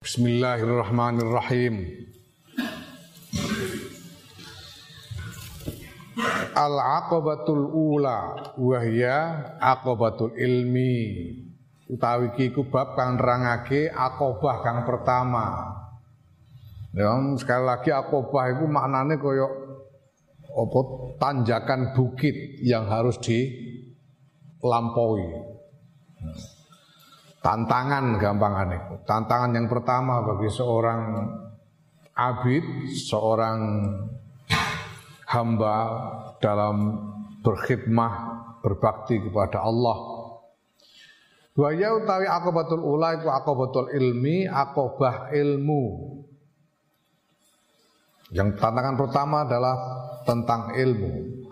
Bismillahirrahmanirrahim. Al-aqabatul ula wahya aqabatul ilmi. Utawi iki ku bab kang nerangake akobah kang pertama. Ya, sekali lagi akobah itu maknane kaya apa tanjakan bukit yang harus dilampaui tantangan gampangannya. Tantangan yang pertama bagi seorang abid, seorang hamba dalam berkhidmah, berbakti kepada Allah. Waya utawi akobatul ula iku akobatul ilmi, akobah ilmu. Yang tantangan pertama adalah tentang ilmu.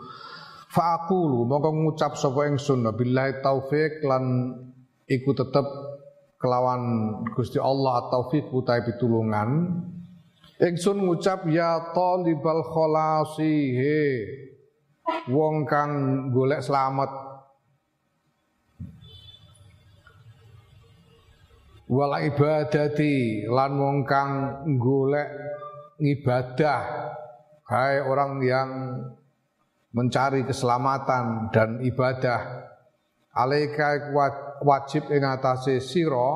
Fa'akulu mongko ngucap sapa ingsun billahi taufik lan iku tetep kelawan Gusti Allah atau taufiq utawi pitulungan. Ingsun ngucap ya talibal khalasi he wong kang golek selamat wal ibadati lan wong kang golek ngibadah. Hai orang yang mencari keselamatan dan ibadah. Alaika wajib ing atase sira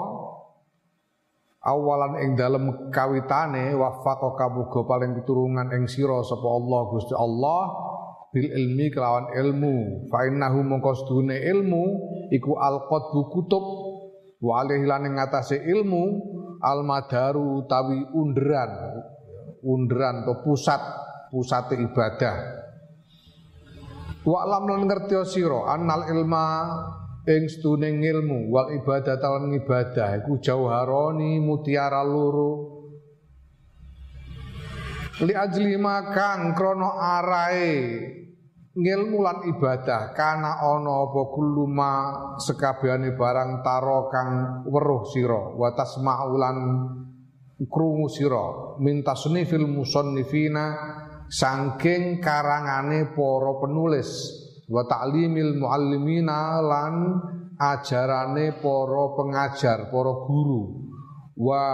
awalan ing dalem kawitane wafaqaka muga paling piturungan ing sira sapa Allah Gusti Allah bil ilmi kelawan ilmu. Fa innahu mongko ilmu iku alqadbu kutub wa alaihi lan ing ilmu almadaru tawi underan underan atau pusat pusat ibadah. Wa lam lan ngerti sira annal ilma ing sedune ilmu wal ibadah lan ibadah iku jauharoni mutiara loro. Li ajli krana arae ngilmu lan ibadah kana ana apa kuluma sekabehane barang taro kang weruh sira wa tasma'ulan krungu sira min tasnifil musannifina saking karangane para penulis wa ta'limil muallimina lan ajarane para pengajar, para guru. Wa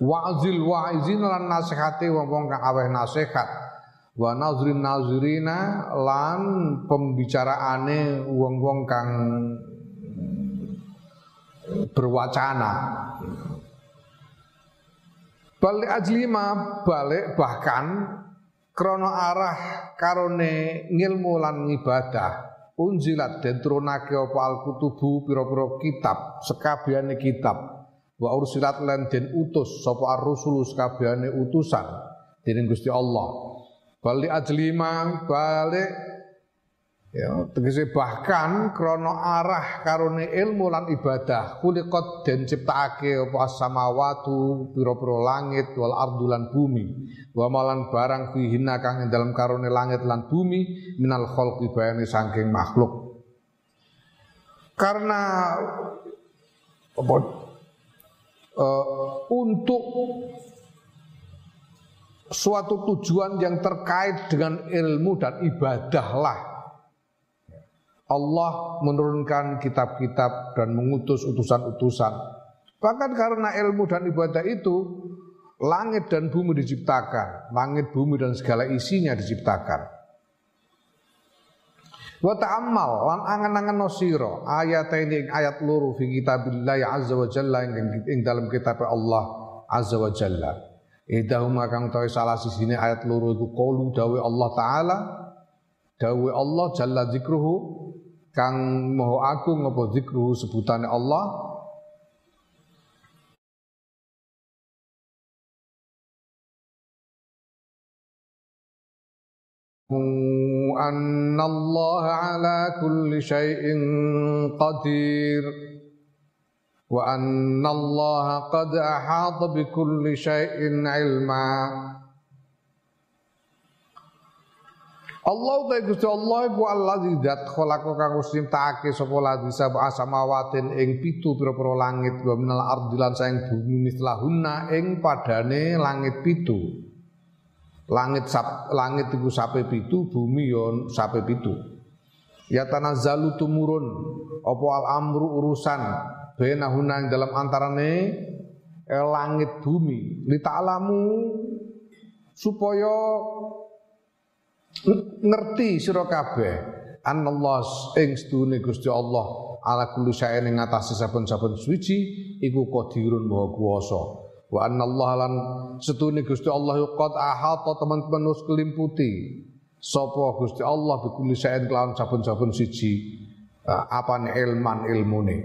wa'zil wa'izin lan nasihate wong kang aweh nasihat. Wa nazrin nazirina lan pembicaraane wong-wong kang berwacana. Balik ajlima balik bahkan krono arah karone ngilmu lan ibadah unjilat dan turunake apa al-kutubu pira-pira kitab sekabehane kitab. Wa ursilat lan den utus sapa ar-rusulu sekabehane utusan. Dening Gusti Allah. Balik ajlima balik Ya, tegese bahkan krono arah karone ilmu lan ibadah kulikot den ciptakake apa samawatu pira-pira langit wal ardu lan bumi. Wa malan barang fihina kang ing dalem karone langit lan bumi minal khalqi bayane saking makhluk. Karena apa uh, untuk suatu tujuan yang terkait dengan ilmu dan ibadah lah Allah menurunkan kitab-kitab dan mengutus utusan-utusan. Bahkan karena ilmu dan ibadah itu langit dan bumi diciptakan, langit bumi dan segala isinya diciptakan. Wa ta'ammal lan angan-angan nosiro ayat ini ayat luru fi kitabillah azza wa jalla ing dalam kitab Allah azza wa jalla. Idahuma kang tahu salah sisine ayat luru iku qaulu dawe Allah taala dawe Allah jalla zikruhu kang moho agung apa zikru sebutane Allah أن الله على كل شيء قدير وأن الله قد أحاط بكل شيء علما Allah ta Gusti Allah iku allazi zat khalaqa kang wis nyiptakake sapa ladzi sab'a samawatin ing pitu pira-pira langit wa minal ardi lan saing bumi mislahunna ing padane langit pitu. Langit sap, langit iku sape pitu, bumi yo sape pitu. Ya tanazzalu tumurun apa al amru urusan benahuna ing dalam antarane eh, langit bumi li ta'lamu supaya ngerti sira kabeh. Anallah ing sedune Gusti Allah ala kulli syai'in ing atase saben-saben suci iku qadirun maha kuwasa. Wa anallah lan sedune Gusti Allah qad ahata teman-teman wis kelimputi. Sapa Gusti Allah bi kulli syai'in kelawan saben-saben siji apane ilman ilmune.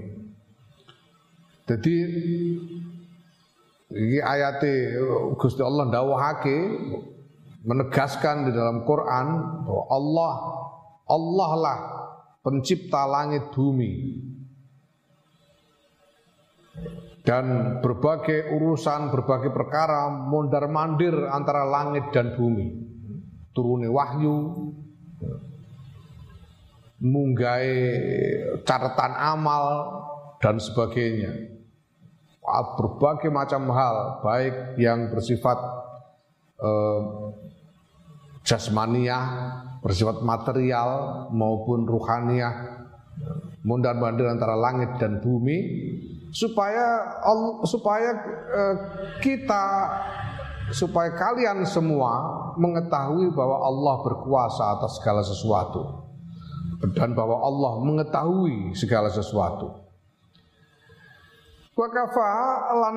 Jadi ini ayat Gusti Allah dawahake menegaskan di dalam Quran bahwa Allah Allah lah pencipta langit bumi. Dan berbagai urusan berbagai perkara mondar mandir antara langit dan bumi. Turune wahyu munggai catatan amal dan sebagainya. Berbagai macam hal baik yang bersifat eh, jasmaniah, bersifat material maupun ruhaniah, mundar mandir antara langit dan bumi supaya supaya eh, kita supaya kalian semua mengetahui bahwa Allah berkuasa atas segala sesuatu dan bahwa Allah mengetahui segala sesuatu. Wa kafa lan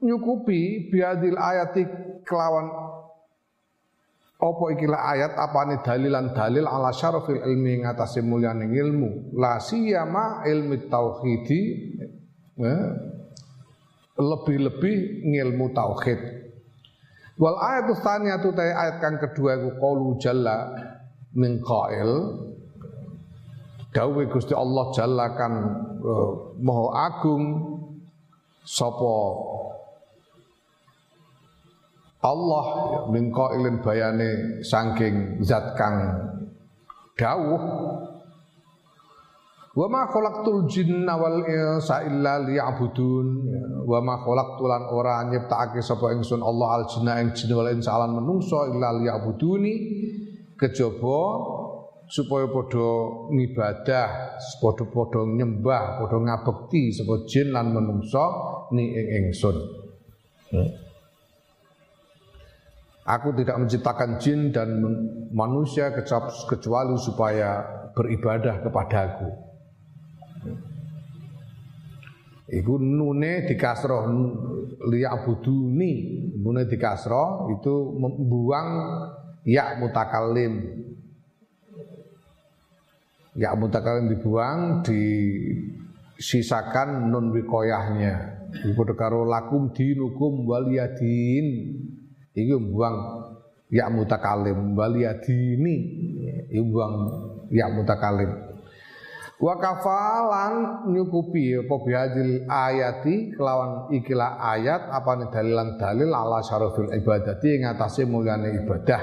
nyukupi biadil ayati kelawan opo ikilah ayat apane dalilan dalil ala syarafil ilmi ngatasi mulyane ilmu? La siyama ilmi tauhidi ya, lebih-lebih ngilmu tauhid. Wal ayat tsaniyatu ta ayat kang kedua iku qaulu jalla min qail. Dawuh Gusti Allah jalla kan uh, agung sapa Allah ya, min qailin bayane saking zat kang dawuh Wa ma khalaqtul jinna wal insa illa liya'budun ya, wa ma khalaqtul lan ora nyiptakake sapa ingsun Allah al jinna ing jin wal insa lan menungso illa liya'buduni kejaba supaya padha ngibadah, padha-padha nyembah, padha ngabekti sapa jin lan menungso ni ing ingsun. Hmm. Aku tidak menciptakan jin dan manusia kecuali supaya beribadah kepadaku. Iku nune dikasroh liya'buduni, nune dikasroh itu membuang ya mutakalim. Ya mutakalim dibuang disisakan nun wikoyahnya. Padha karo lakum dinukum waliyadin iki buang ya mutakalim waliyadini iki buang ya mutakalim. Wa kafalan nyukupi apa bihadil ayati kelawan ikilah ayat apa dalilan dalil ala syarafil ibadati ing atase mulyane ibadah.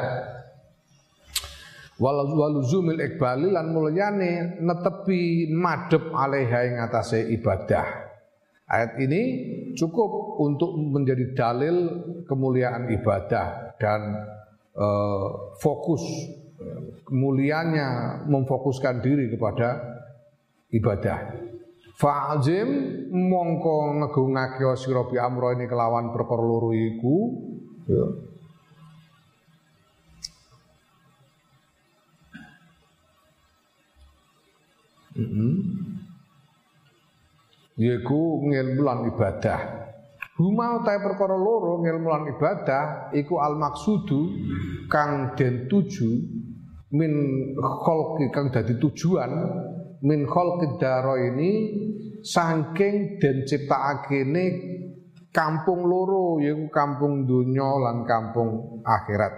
Waluzumil ikbali lan mulyane netepi madhep alaiha ing atase ibadah. Ayat ini cukup untuk menjadi dalil kemuliaan ibadah dan uh, fokus kemuliaannya memfokuskan diri kepada ibadah. Fa'azim mongko ngegungake sira bi amro ini kelawan perkara loro iku ya Mm-hmm. Yaiku ngilmu lan ibadah. Huma utai perkara loro ngilmu lan ibadah iku al maksudu kang den tuju min kholqi kang dadi tujuan min kholqi daro ini saking den ciptakakene kampung loro yaiku kampung dunya lan kampung akhirat.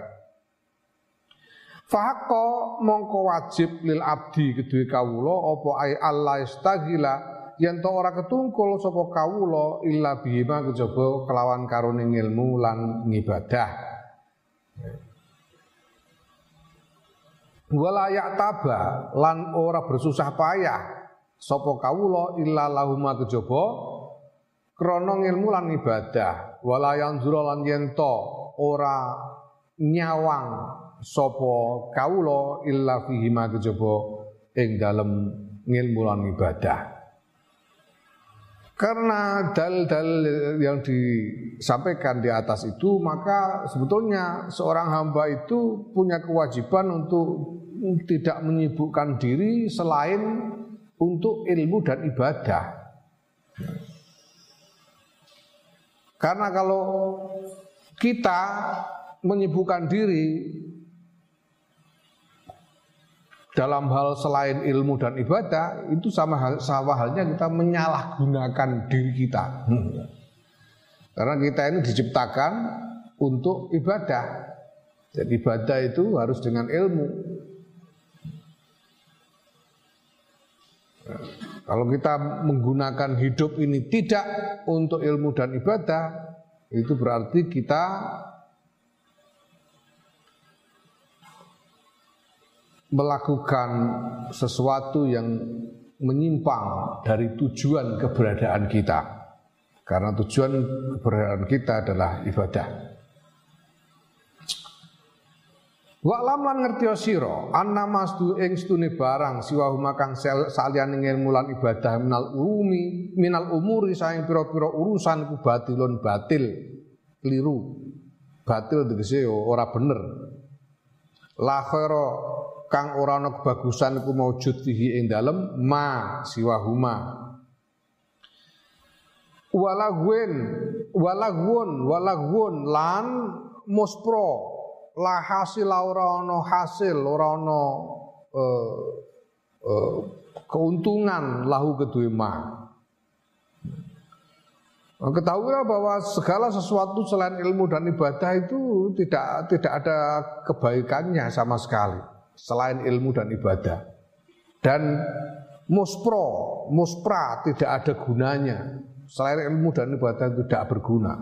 Fahaqqa mongko wajib lil abdi kedue kawula apa ai Allah istagila yen to ora ketungkul sapa kawula illa bihima kejaba kelawan karone ilmu lan ngibadah. Wala taba lan ora bersusah payah sapa kawula illa lahuma kejaba krana ilmu lan ibadah. Wala yanzura lan yen ora nyawang sapa kawula illa fihi ma kejaba ing dalem ngilmu lan ibadah Karena dalil-dalil yang disampaikan di atas itu maka sebetulnya seorang hamba itu punya kewajiban untuk tidak menyibukkan diri selain untuk ilmu dan ibadah. Karena kalau kita menyibukkan diri dalam hal selain ilmu dan ibadah itu sama sama halnya kita menyalahgunakan diri kita. Karena kita ini diciptakan untuk ibadah. Dan ibadah itu harus dengan ilmu. Kalau kita menggunakan hidup ini tidak untuk ilmu dan ibadah, itu berarti kita melakukan sesuatu yang menyimpang dari tujuan keberadaan kita. Karena tujuan keberadaan kita adalah ibadah. Wa lan ngerti sira anna masdu ing stune barang siwa kang saliyane ilmu lan ibadah minal umi minal umuri saing pira-pira urusan ku batilun batil keliru batil tegese ora bener la khaira kang ora ana kebagusan iku maujud fihi ing dalem ma siwahuma walagwen walagwun walagwun lan muspro. La hasil ora ana hasil ora ana uh, uh, keuntungan lahu kedue ma. Ketahuilah bahwa segala sesuatu selain ilmu dan ibadah itu tidak tidak ada kebaikannya sama sekali selain ilmu dan ibadah. Dan muspro, muspra tidak ada gunanya. Selain ilmu dan ibadah tidak berguna.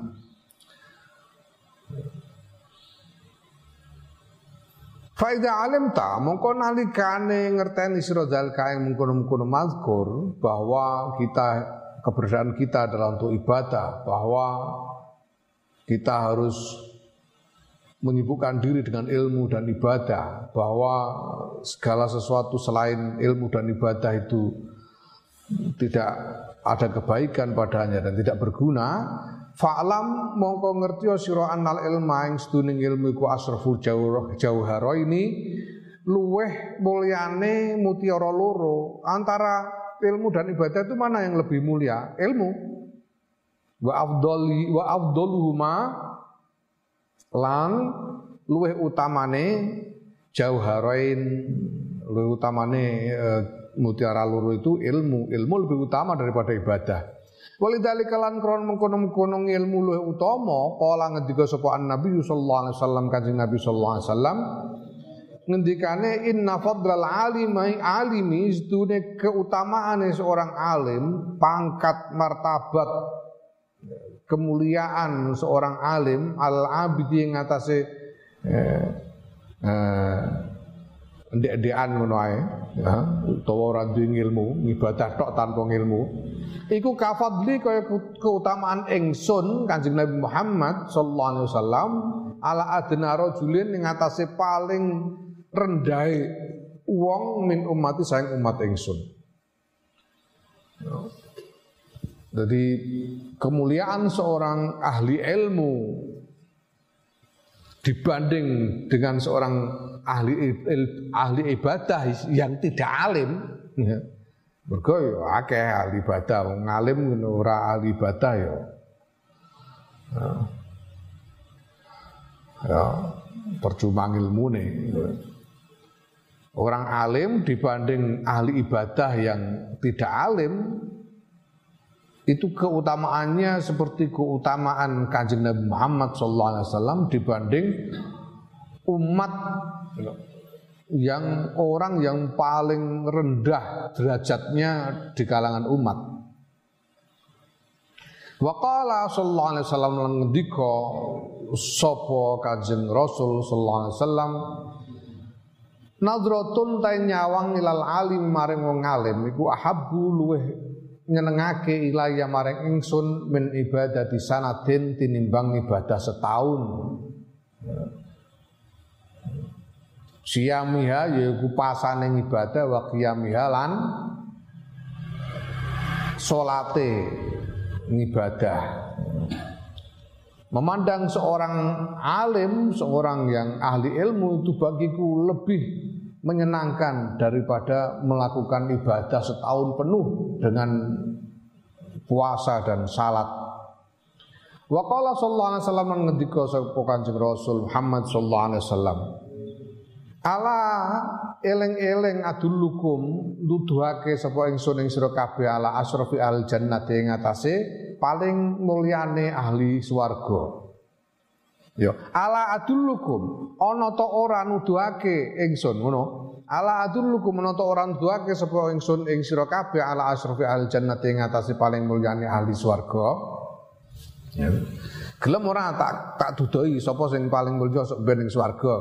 Faida alim ta mongko nalikane ngerteni sira zal kae mungkon-mungkon mazkur bahwa kita keberadaan kita adalah untuk ibadah, bahwa kita harus menyibukkan diri dengan ilmu dan ibadah bahwa segala sesuatu selain ilmu dan ibadah itu tidak ada kebaikan padanya dan tidak berguna fa'lam mongko ngerti sira annal ilma ing seduning ilmu iku asraful jauh jauhara ini luweh mulyane mutiara loro. Antara ilmu dan ibadah itu mana yang lebih mulia? Ilmu. Wa afdali wa afdaluhuma lan luweh utamane jauharain luweh utamane e, mutiara loro itu ilmu ilmu lebih utama daripada ibadah. Walidhalika lan kron mengkono-mengkono ilmu luwih utama kala ngendika sapa Nabi sallallahu alaihi wasallam kanjeng Nabi sallallahu alaihi wasallam ngendikane inna fadlal alimi alimi sedune keutamaane seorang alim pangkat martabat kemuliaan seorang alim al abidi yang ngatasi eh, eh, ndek-ndekan ngono ae ya utawa ora duwe ilmu ibadah tok tanpa ilmu iku kafadli kaya keutamaan ingsun Kanjeng Nabi Muhammad sallallahu alaihi wasallam ala adna rajulin ing atase paling rendahe wong min ummati sayang umat ingsun. Jadi kemuliaan seorang ahli ilmu dibanding dengan seorang ahli ahli ibadah yang tidak alim ya. Mergo ya akeh ahli ibadah, wong alim ora ahli ibadah ya. Ya, ya percuma nih. Orang alim dibanding ahli ibadah yang tidak alim itu keutamaannya seperti keutamaan kanjeng Nabi Muhammad SAW dibanding umat yang orang yang paling rendah derajatnya di kalangan umat. Waqala sallallahu alaihi wasallam ngendika sapa Kanjeng Rasul sallallahu alaihi wasallam Nadratun ta nyawang ilal alim maring wong alim iku ahabbu luweh nyenengake ilaya maring ingsun min ibadati sanadin tinimbang ibadah setahun. Siyamiha yaiku pasane ibadah wa qiyamiha lan salate ngibadah. Memandang seorang alim, seorang yang ahli ilmu itu bagiku lebih menyenangkan daripada melakukan ibadah setahun penuh dengan puasa dan salat. Wa qala sallallahu alaihi wasallam ngendika sapa Kanjeng Rasul Muhammad sallallahu alaihi wasallam. Ala eling-eling adulukum nuduhake sapa ingsun ing sira kabeh ala asrafi al jannati ing atase paling mulyane ahli swarga. Yo, ala adulukum ana ta ora nuduhake ingsun ngono. Ala adulukum ana ta ora nuduhake sapa ingsun ing sira kabeh ala asrafi al jannati ing atase paling mulyane ahli swarga. Ya. Gelem ora tak tak dudoi sapa sing paling mulya sok ben ing swarga.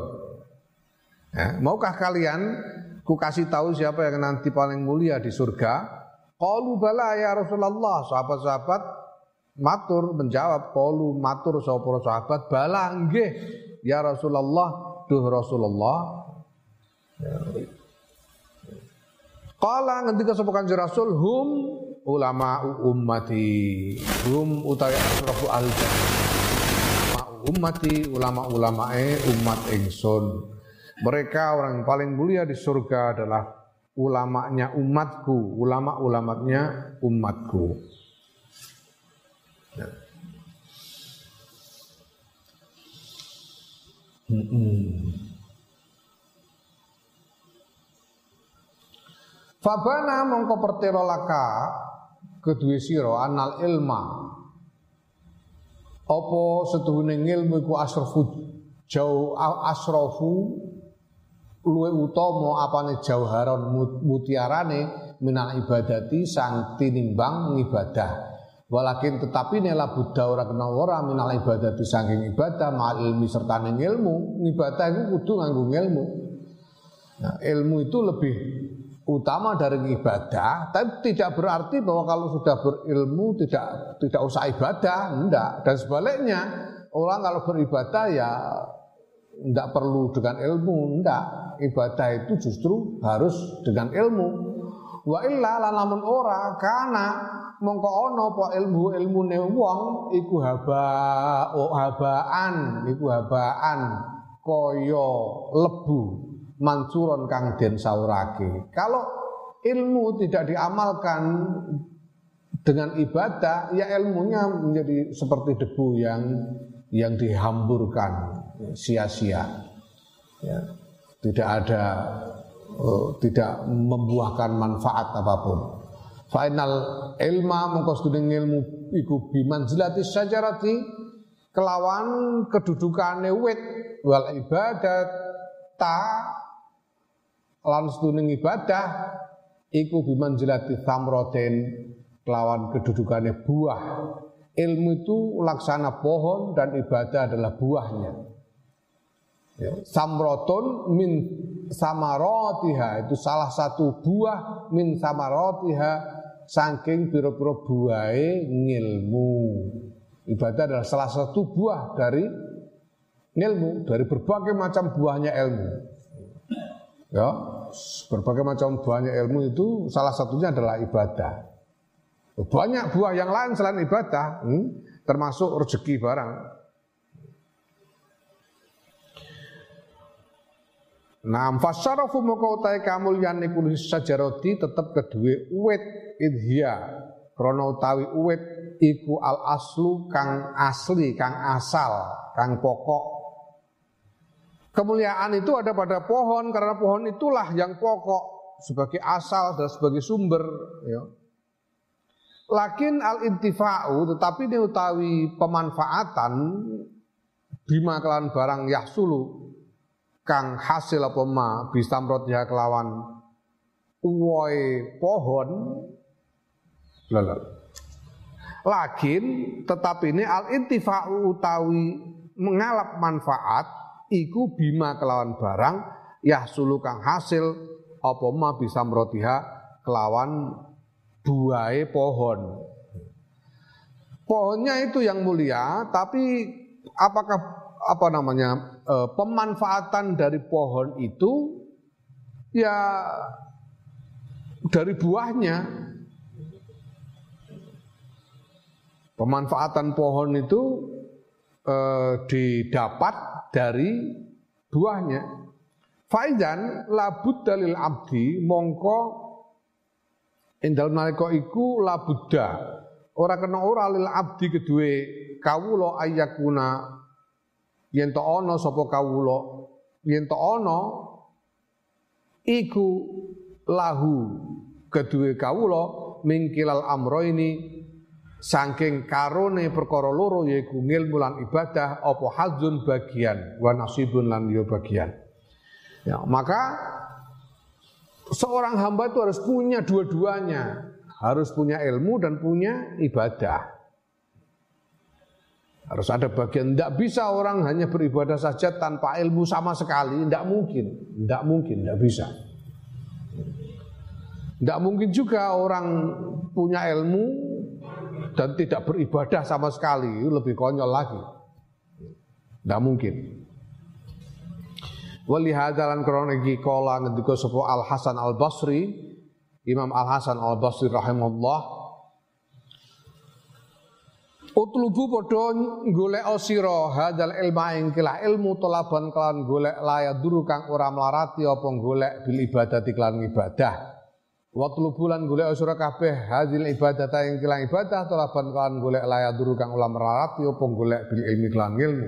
Ya, maukah kalian ku kasih tahu siapa yang nanti paling mulia di surga? Qalu bala ya Rasulullah. Sahabat-sahabat matur menjawab qalu matur sapa sahabat bala nggih ya Rasulullah duh Rasulullah. Ya. Qala ngendika sapa kanjeng Rasul hum ulama ummati hum utawi asrafu al ummati ulama-ulamae umat ingsun mereka orang yang paling mulia di surga adalah ulamanya umatku, ulama-ulamanya umatku. Hmm. Fabana mongko pertelo laka kedua siro anal ilma Opo setuhune ilmu iku asrafu jauh asrafu luwe utama apane jauharon mutiarane minal ibadati sang tinimbang ngibadah walakin tetapi nela buddha ora kena ora minal ibadati saking ibadah mal ilmi serta ilmu. Ngibadah itu kudu nganggo ilmu. Nah, ilmu itu lebih utama dari ibadah tapi tidak berarti bahwa kalau sudah berilmu tidak tidak usah ibadah enggak. Dan sebaliknya orang kalau beribadah ya enggak perlu dengan ilmu enggak. Ibadah itu justru harus dengan ilmu. Wa illa lamun ora kana mongko ana apa ilmu ilmune wong iku haba oh habaan iku habaan kaya lebu mansuron kang den saurake. Kalau ilmu tidak diamalkan dengan ibadah ya ilmunya menjadi seperti debu yang yang dihamburkan sia-sia. Ya tidak ada uh, tidak membuahkan manfaat apa pun. Final ilma mengko ilmu iku bimanzilati syajarati kelawan kedudukane wit wal ibadat ta lan seduning ibadah iku bimanzilati samroten kelawan kedudukane buah. Ilmu itu laksana pohon dan ibadah adalah buahnya. Ya. Samroton min samarotiha itu salah satu buah min samarotiha saking piro-piro buahe ngilmu. Ibadah adalah salah satu buah dari ilmu, dari berbagai macam buahnya ilmu. Ya, berbagai macam buahnya ilmu itu salah satunya adalah ibadah. Banyak buah yang lain selain ibadah, hmm, termasuk rezeki barang. Nah, fasyarafu maka utai kamulyan iku sajaroti tetep kedue uwit idhia krana utawi uwit iku al aslu kang asli, kang asal, kang pokok. Kemuliaan itu ada pada pohon karena pohon itulah yang pokok sebagai asal dan sebagai sumber ya. Lakin al intifa'u tetapi ini utawi pemanfaatan bima kelan barang yahsulu kang hasil apa ma bisamrot ya kelawan uwoi pohon lala. Lakin tetapi ini al intifa'u utawi mengalap manfaat iku bima kelawan barang ya sulu kang hasil apa ma bisa merotiha kelawan buai pohon. Pohonnya itu yang mulia, tapi apakah apa namanya e, pemanfaatan dari pohon itu ya dari buahnya Pemanfaatan pohon itu eh, didapat dari buahnya. Faizan labud dalil abdi mongko indal nalika iku labudda ora kena ora lil abdi kedue kawula ayakuna yen to ana sapa kawula? Yen to ana iku lahu kedue kawula mingkilal amro ini saking karone perkara loro yaiku ngilmu lan ibadah apa hazun bagian wa nasibun lan yo bagian. Ya, maka seorang hamba itu harus punya dua-duanya, harus punya ilmu dan punya ibadah. Harus ada bagian, tidak bisa orang hanya beribadah saja tanpa ilmu sama sekali, tidak mungkin, tidak mungkin, tidak bisa. Tidak mungkin juga orang punya ilmu dan tidak beribadah sama sekali, lebih konyol lagi. Tidak mungkin. Wali hadalan krono iki kala ngendika sapa Al Hasan Al Basri, Imam Al Hasan Al Basri rahimahullah Utlubu padha golek sira hadal ilma ing kilah ilmu tolaban kelan golek layak duru kang ora melarati apa golek bil ibadah kelan ibadah. Watlubu lan golek sira kabeh hadil ibadah ing kilah ibadah tolaban kelan golek layak duru kang ora melarati apa golek bil ilmi kelan ilmu.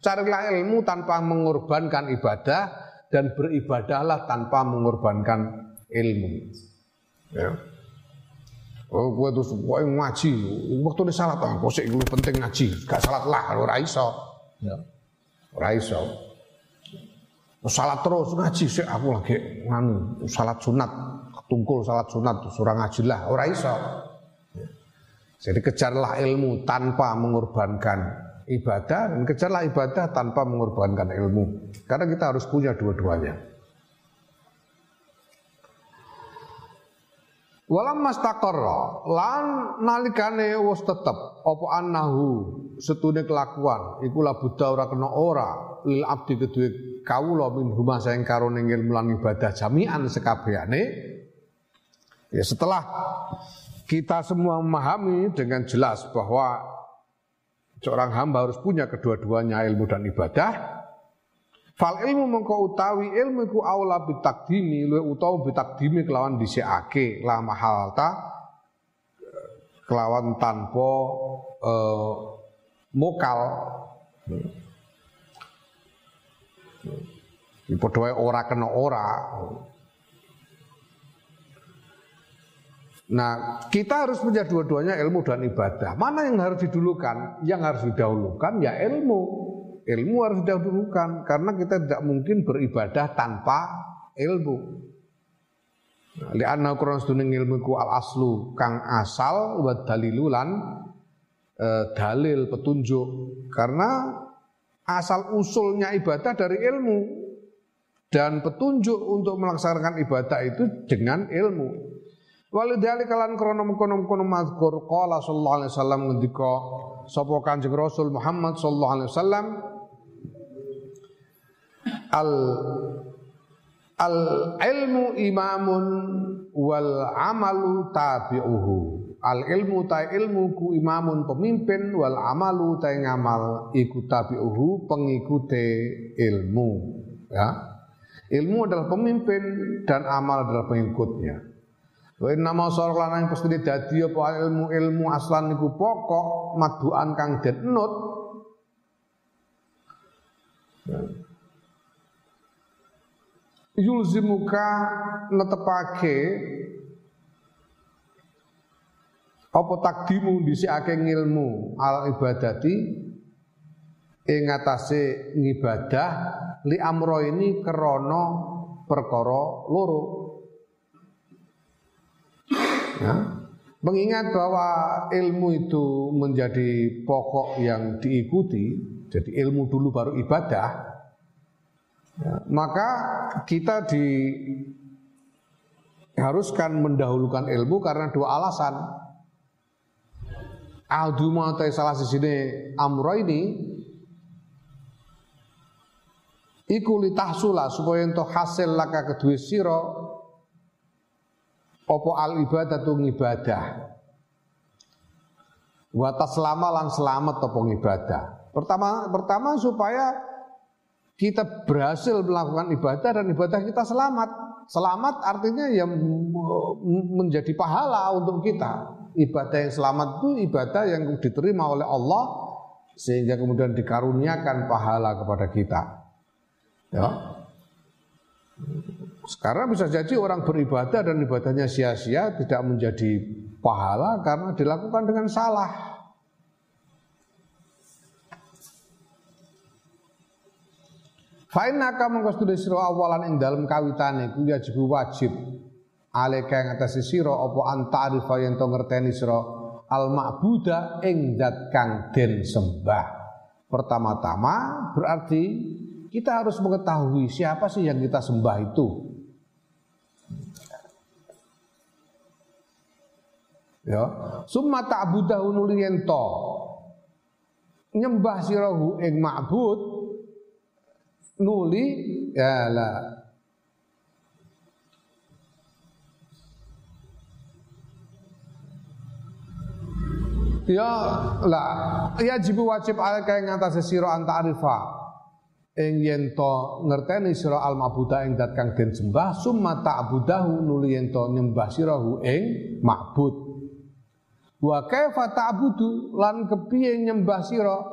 Carilah ilmu tanpa mengorbankan ibadah dan beribadahlah tanpa mengorbankan ilmu. Ya. Oh, gue tuh gue ngaji, waktu ini salat, ah, sih lebih penting ngaji, gak salat lah, ora iso, ya, ora iso. Salat terus ngaji sih, aku lagi nganu, salat sunat, tungkul salat sunat, surah ngaji lah, ora iso. Ya. Jadi kejarlah ilmu tanpa mengorbankan ibadah dan kejarlah ibadah tanpa mengorbankan ilmu. Karena kita harus punya dua-duanya. Walam mastaqarra lan nalikane wis tetep apa annahu setune kelakuan iku la ora kena ora lil abdi kedue kawula min huma saing karone ilmu lan ibadah jami'an sekabehane ya setelah kita semua memahami dengan jelas bahwa Seorang hamba harus punya kedua-duanya ilmu dan ibadah. Fal ilmu mengko utawi ilmu ku aula bitakdimi luwe utawa bitakdimi kelawan dhisikake la mahalta kelawan tanpa uh, mokal. Padha ora kena ora. Nah, kita harus punya dua-duanya ilmu dan ibadah. Mana yang harus didulukan? Yang harus didahulukan ya ilmu. Ilmu harus didahulukan karena kita tidak mungkin beribadah tanpa ilmu. Nah, Lianna Quran sedunia ilmu ku al aslu kang asal wa dalilulan e, dalil petunjuk karena asal usulnya ibadah dari ilmu dan petunjuk untuk melaksanakan ibadah itu dengan ilmu. Walidali kalan krono mengkono mengkono mazkur qala sallallahu alaihi wasallam ngendika sapa Kanjeng Rasul Muhammad sallallahu alaihi wasallam al al ilmu imamun wal amalu tabi'uhu. Al ilmu ta ilmu ku imamun pemimpin wal amalu ta ngamal iku tabi'uhu pengikute ilmu. Ya. Ilmu adalah pemimpin dan amal adalah pengikutnya. Wa inna ma sarok lanang pasti dadi apa ilmu-ilmu aslan niku pokok maduan kang den enut. Yulzimuka netepake. Apa takdimu dhisikake ngilmu? Al ibadati. Ing atase ngibadah li amro ini krana perkara loro. Ya. Mengingat bahwa ilmu itu menjadi pokok yang diikuti, jadi ilmu dulu baru ibadah, ya, maka kita diharuskan mendahulukan ilmu karena dua alasan. Alduma salah sini amro ini iku litahsula supaya untuk hasil laka kedua siro apa al ibadah tu ibadah Wa taslama lan selamat apa ibadah. Pertama pertama supaya kita berhasil melakukan ibadah dan ibadah kita selamat. Selamat artinya yang menjadi pahala untuk kita. Ibadah yang selamat itu ibadah yang diterima oleh Allah sehingga kemudian dikaruniakan pahala kepada kita. Ya. Sekarang bisa jadi orang beribadah dan ibadahnya sia-sia tidak menjadi pahala karena dilakukan dengan salah. Fa'inaka mengko sedune sira awalan ing dalem kawitane ku wajib wajib aleka ing atas sira apa antarifa yen to ngerteni sira al ma'buda ing zat kang den sembah. Pertama-tama berarti kita harus mengetahui siapa sih yang kita sembah itu. Ya, summa ta'budahu to nyembah sirahu ing ma'bud nuli ya lah Ya lah ya jibu wajib alaka ing ngatas sira anta arifa. Ing yen to ngerteni sira al mabuda ing dat kang den sembah summa ta'budahu nuli yen to nyembah sirahu ing ma'bud. Wa kaifa ta'budu lan kepiye nyembah sira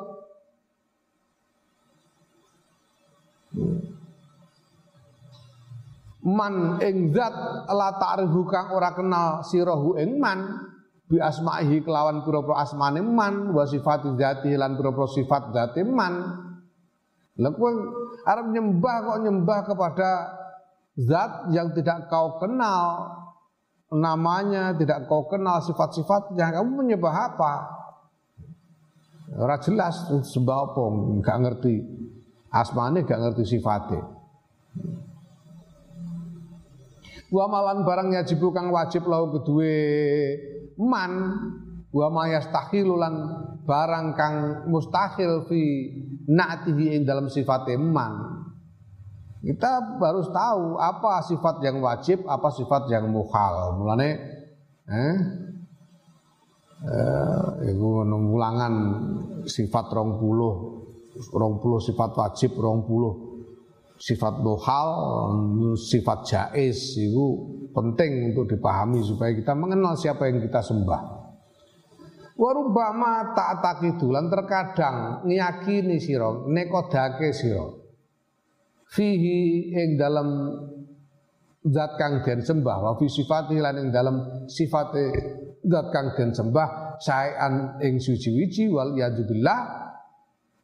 man ing zat la ta'rifu kang ora kenal sirahu ing man bi asma'ihi kelawan pira-pira asmane man wa sifati dzati lan pira-pira sifat dzati man. Lha kowe arep nyembah kok nyembah kepada zat yang tidak kau kenal namanya tidak kau kenal sifat-sifatnya kamu menyembah apa? Ora jelas sembah apa enggak ngerti asmane enggak ngerti sifatnya Wa malan barang yajibu kang wajib lau kedue man wa ma yastahilu lan barang kang mustahil fi na'tihi ing dalam sifat man. Kita harus tahu apa sifat yang wajib, apa sifat yang muhal. Mulane eh eh iku ngulangan sifat 20 20 sifat wajib 20 sifat muhal, sifat jais itu penting untuk dipahami supaya kita mengenal siapa yang kita sembah. Warubama tak tak lan terkadang ngiyakini sira, nekodake sira. Fihi ing dalam zat kang den sembah wa fi sifati lan ing dalam sifate zat kang den sembah saean ing suci-wici wal yadubillah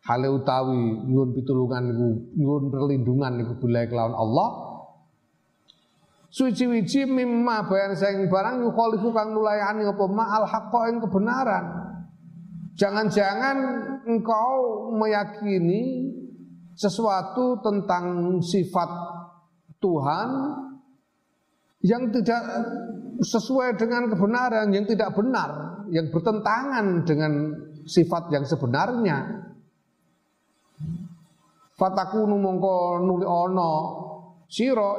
hale utawi nyuwun pitulungan niku nyuwun perlindungan niku billahi kelawan Allah suci-wici mimma bayan saing barang yukhalifu kang nulayani apa ma al haqqo ing kebenaran jangan-jangan engkau meyakini sesuatu tentang sifat Tuhan yang tidak sesuai dengan kebenaran, yang tidak benar, yang bertentangan dengan sifat yang sebenarnya. Fatakunu mongko nuli ana sira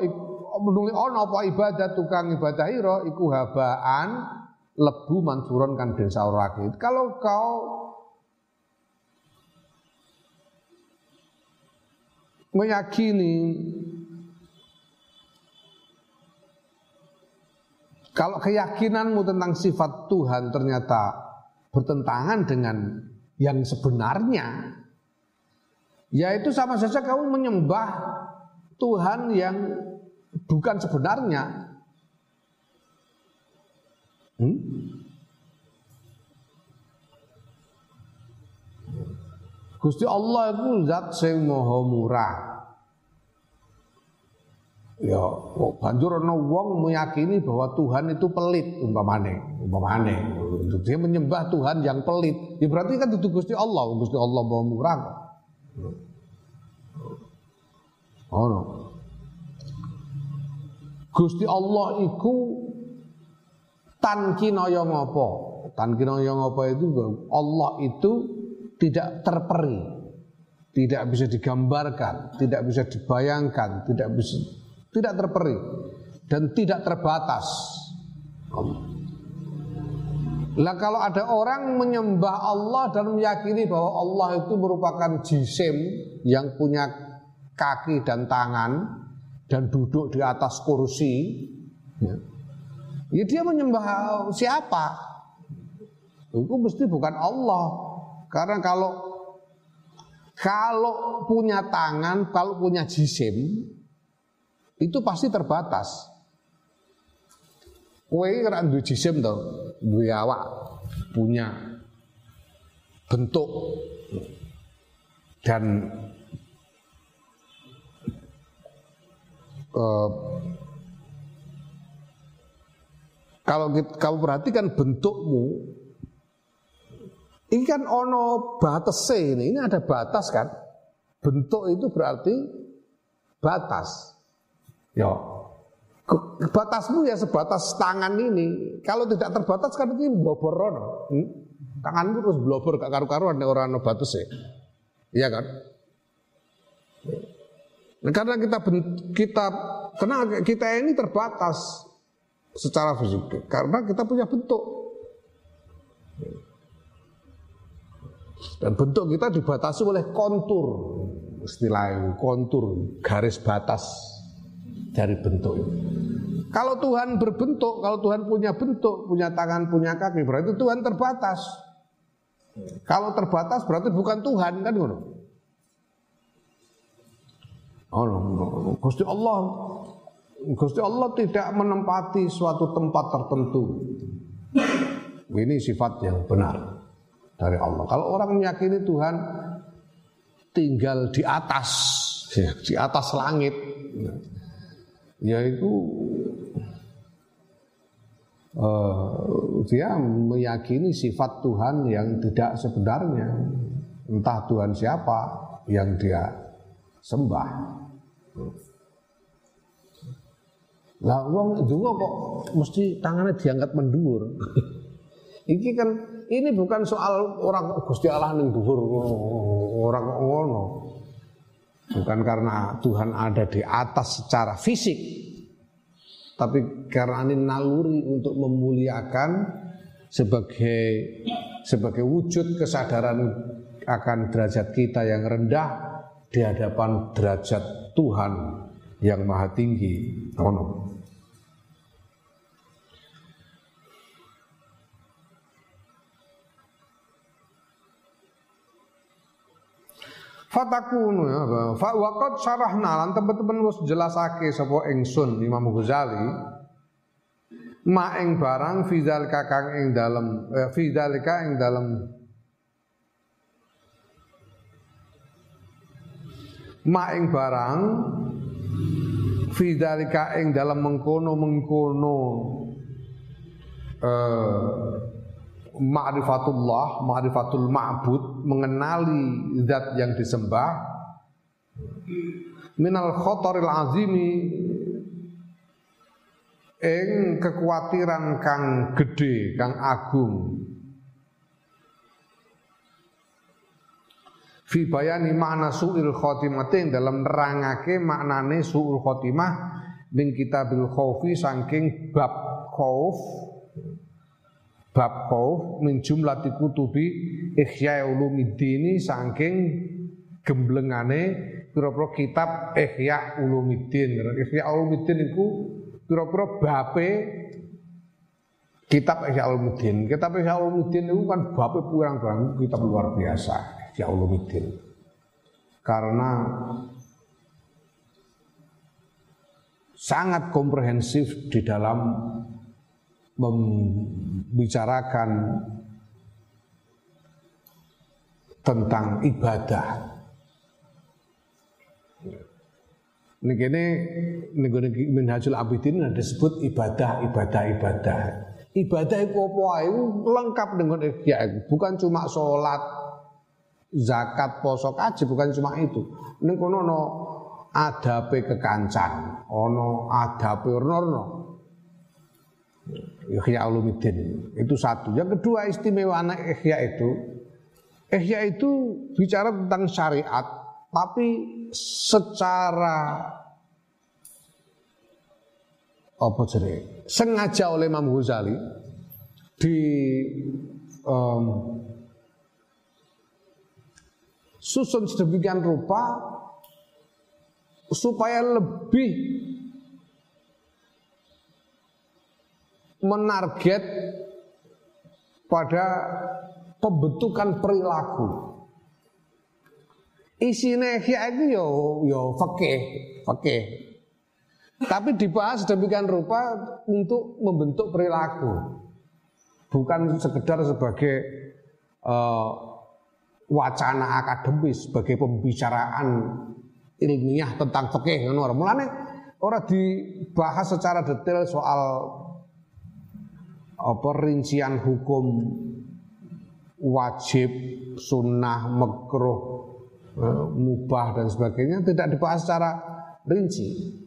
nuli ana apa ibadah tukang ibadah ira iku habaan lebu mansuron kan den saurake. Kalau kau meyakini kalau keyakinanmu tentang sifat Tuhan ternyata bertentangan dengan yang sebenarnya yaitu sama saja kamu menyembah Tuhan yang bukan sebenarnya. Hmm? Gusti Allah itu zat sing maha murah. Ya, banjur ana wong meyakini bahwa Tuhan itu pelit umpamane, umpamane. Dia menyembah Tuhan yang pelit. Ya berarti kan itu Gusti Allah, Gusti Allah maha murah. Ono. Gusti Allah iku tan kinaya ngapa? Tan kinaya ngapa itu Allah itu tidak terperi, tidak bisa digambarkan, tidak bisa dibayangkan, tidak bisa tidak terperi dan tidak terbatas. Lah kalau ada orang menyembah Allah dan meyakini bahwa Allah itu merupakan jisim yang punya kaki dan tangan dan duduk di atas kursi, ya, ya dia menyembah siapa? Itu mesti bukan Allah. Karena kalau kalau punya tangan, kalau punya jisim, itu pasti terbatas. Kowe ora duwe jisim to, duwe awak, punya bentuk dan uh, kalau kita, kamu perhatikan bentukmu ini kan ono batas ini, ini ada batas kan? Bentuk itu berarti batas. Ya, batasmu ya sebatas tangan ini. Kalau tidak terbatas kan ini blobor hmm? Tanganmu terus blobor gak karu-karuan orang no batas ya. Iya kan? Nah, karena kita kita karena kita ini terbatas secara fisik karena kita punya bentuk. Dan bentuk kita dibatasi oleh kontur, istilahnya kontur, garis batas dari bentuk. Kalau Tuhan berbentuk, kalau Tuhan punya bentuk, punya tangan, punya kaki, berarti Tuhan terbatas. Kalau terbatas berarti bukan Tuhan kan ngono. Oh, Gusti Allah Gusti Allah tidak menempati suatu tempat tertentu. Ini sifat yang benar dari Allah. Kalau orang meyakini Tuhan tinggal di atas, di atas langit, yaitu uh, dia meyakini sifat Tuhan yang tidak sebenarnya. Entah Tuhan siapa yang dia sembah. Lah wong juga kok mesti tangannya diangkat mendur. Ini kan ini bukan soal orang Gusti Allah ning dhuwur orang ngono Bukan karena Tuhan ada di atas secara fisik, tapi karena ini naluri untuk memuliakan sebagai sebagai wujud kesadaran akan derajat kita yang rendah di hadapan derajat Tuhan yang maha tinggi. Oh Fatakunu ya fa waqad syarahna lan teman-teman wis jelasake sapa ingsun Imam Ghazali ma ing barang fizal kakang ing dalem eh, fizalika ing dalem. Ma ing barang fizalika ing dalem mengkono-mengkono eh ma'rifatullah, ma'rifatul ma'bud, mengenali zat yang disembah. Minal khotoril azimi ing kekhawatiran kang gede, kang agung. Fi bayani makna su'il khotimatin dalam nerangake maknane su'ul khotimah min kitabil khaufi saking bab khauf bab khauf min jumlati kutubi Ihya Ulumuddin saking gemblengane pira-pira kitab Ihya Ulumuddin. Ihya Ulumuddin iku pira-pira bape kitab Ihya Ulumuddin. Kitab Ihya Ulumuddin itu kan bape pirang-pirang kitab luar biasa Ihya Ulumuddin. Karena sangat komprehensif di dalam membicarakan tentang ibadah. Ini kini negara Minhajul Abidin ada disebut ibadah, ibadah, ibadah. Ibadah itu apa? Itu lengkap dengan ya, bukan cuma sholat, zakat, poso, kaji, bukan cuma itu. Ini kono no adape kekancan, ono adape orno Ihya Ulumuddin. Itu satu. Yang kedua istimewa anak Ihya itu Ihya itu bicara tentang syariat tapi secara apa sengaja oleh Imam Ghazali di um, susun sedemikian rupa supaya lebih menarget pada pembentukan perilaku. Isine ihya itu yo yo fakih, fakih. Tapi dibahas demikian rupa untuk membentuk perilaku. Bukan sekedar sebagai uh, wacana akademis, sebagai pembicaraan ilmiah tentang fikih ngono. Mulane ora dibahas secara detail soal apa rincian hukum wajib, sunnah, makruh, eh, mubah dan sebagainya tidak dibahas secara rinci.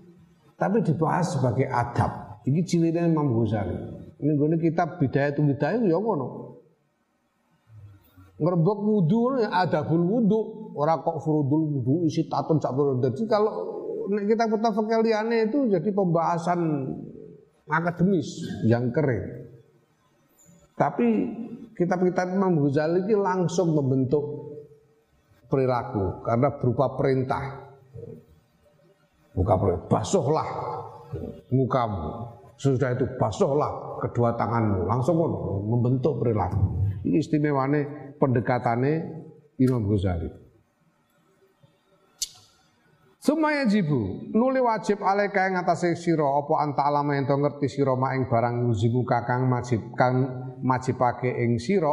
Tapi dibahas sebagai adab. Ini cilirnya Imam Ghazali. Ini gue kitab bidaya itu bidaya ya ngono. Ngerebok wudhu ya adabul wudhu. Orang kok furudul wudhu isi tatun sak Jadi kalau kita kita fakir itu jadi pembahasan akademis yang kering. Tapi kitab-kitab Imam Ghazali ini langsung membentuk perilaku karena berupa perintah. Muka perintah, basuhlah mukamu. Sudah itu basuhlah kedua tanganmu. Langsung membentuk perilaku. Ini istimewanya pendekatannya Imam Ghazali. Sumaya jibu nuli wajib alaika ing atase sira apa anta alama ento ngerti sira ing barang yuzibu kakang majib kang majibake ing sira?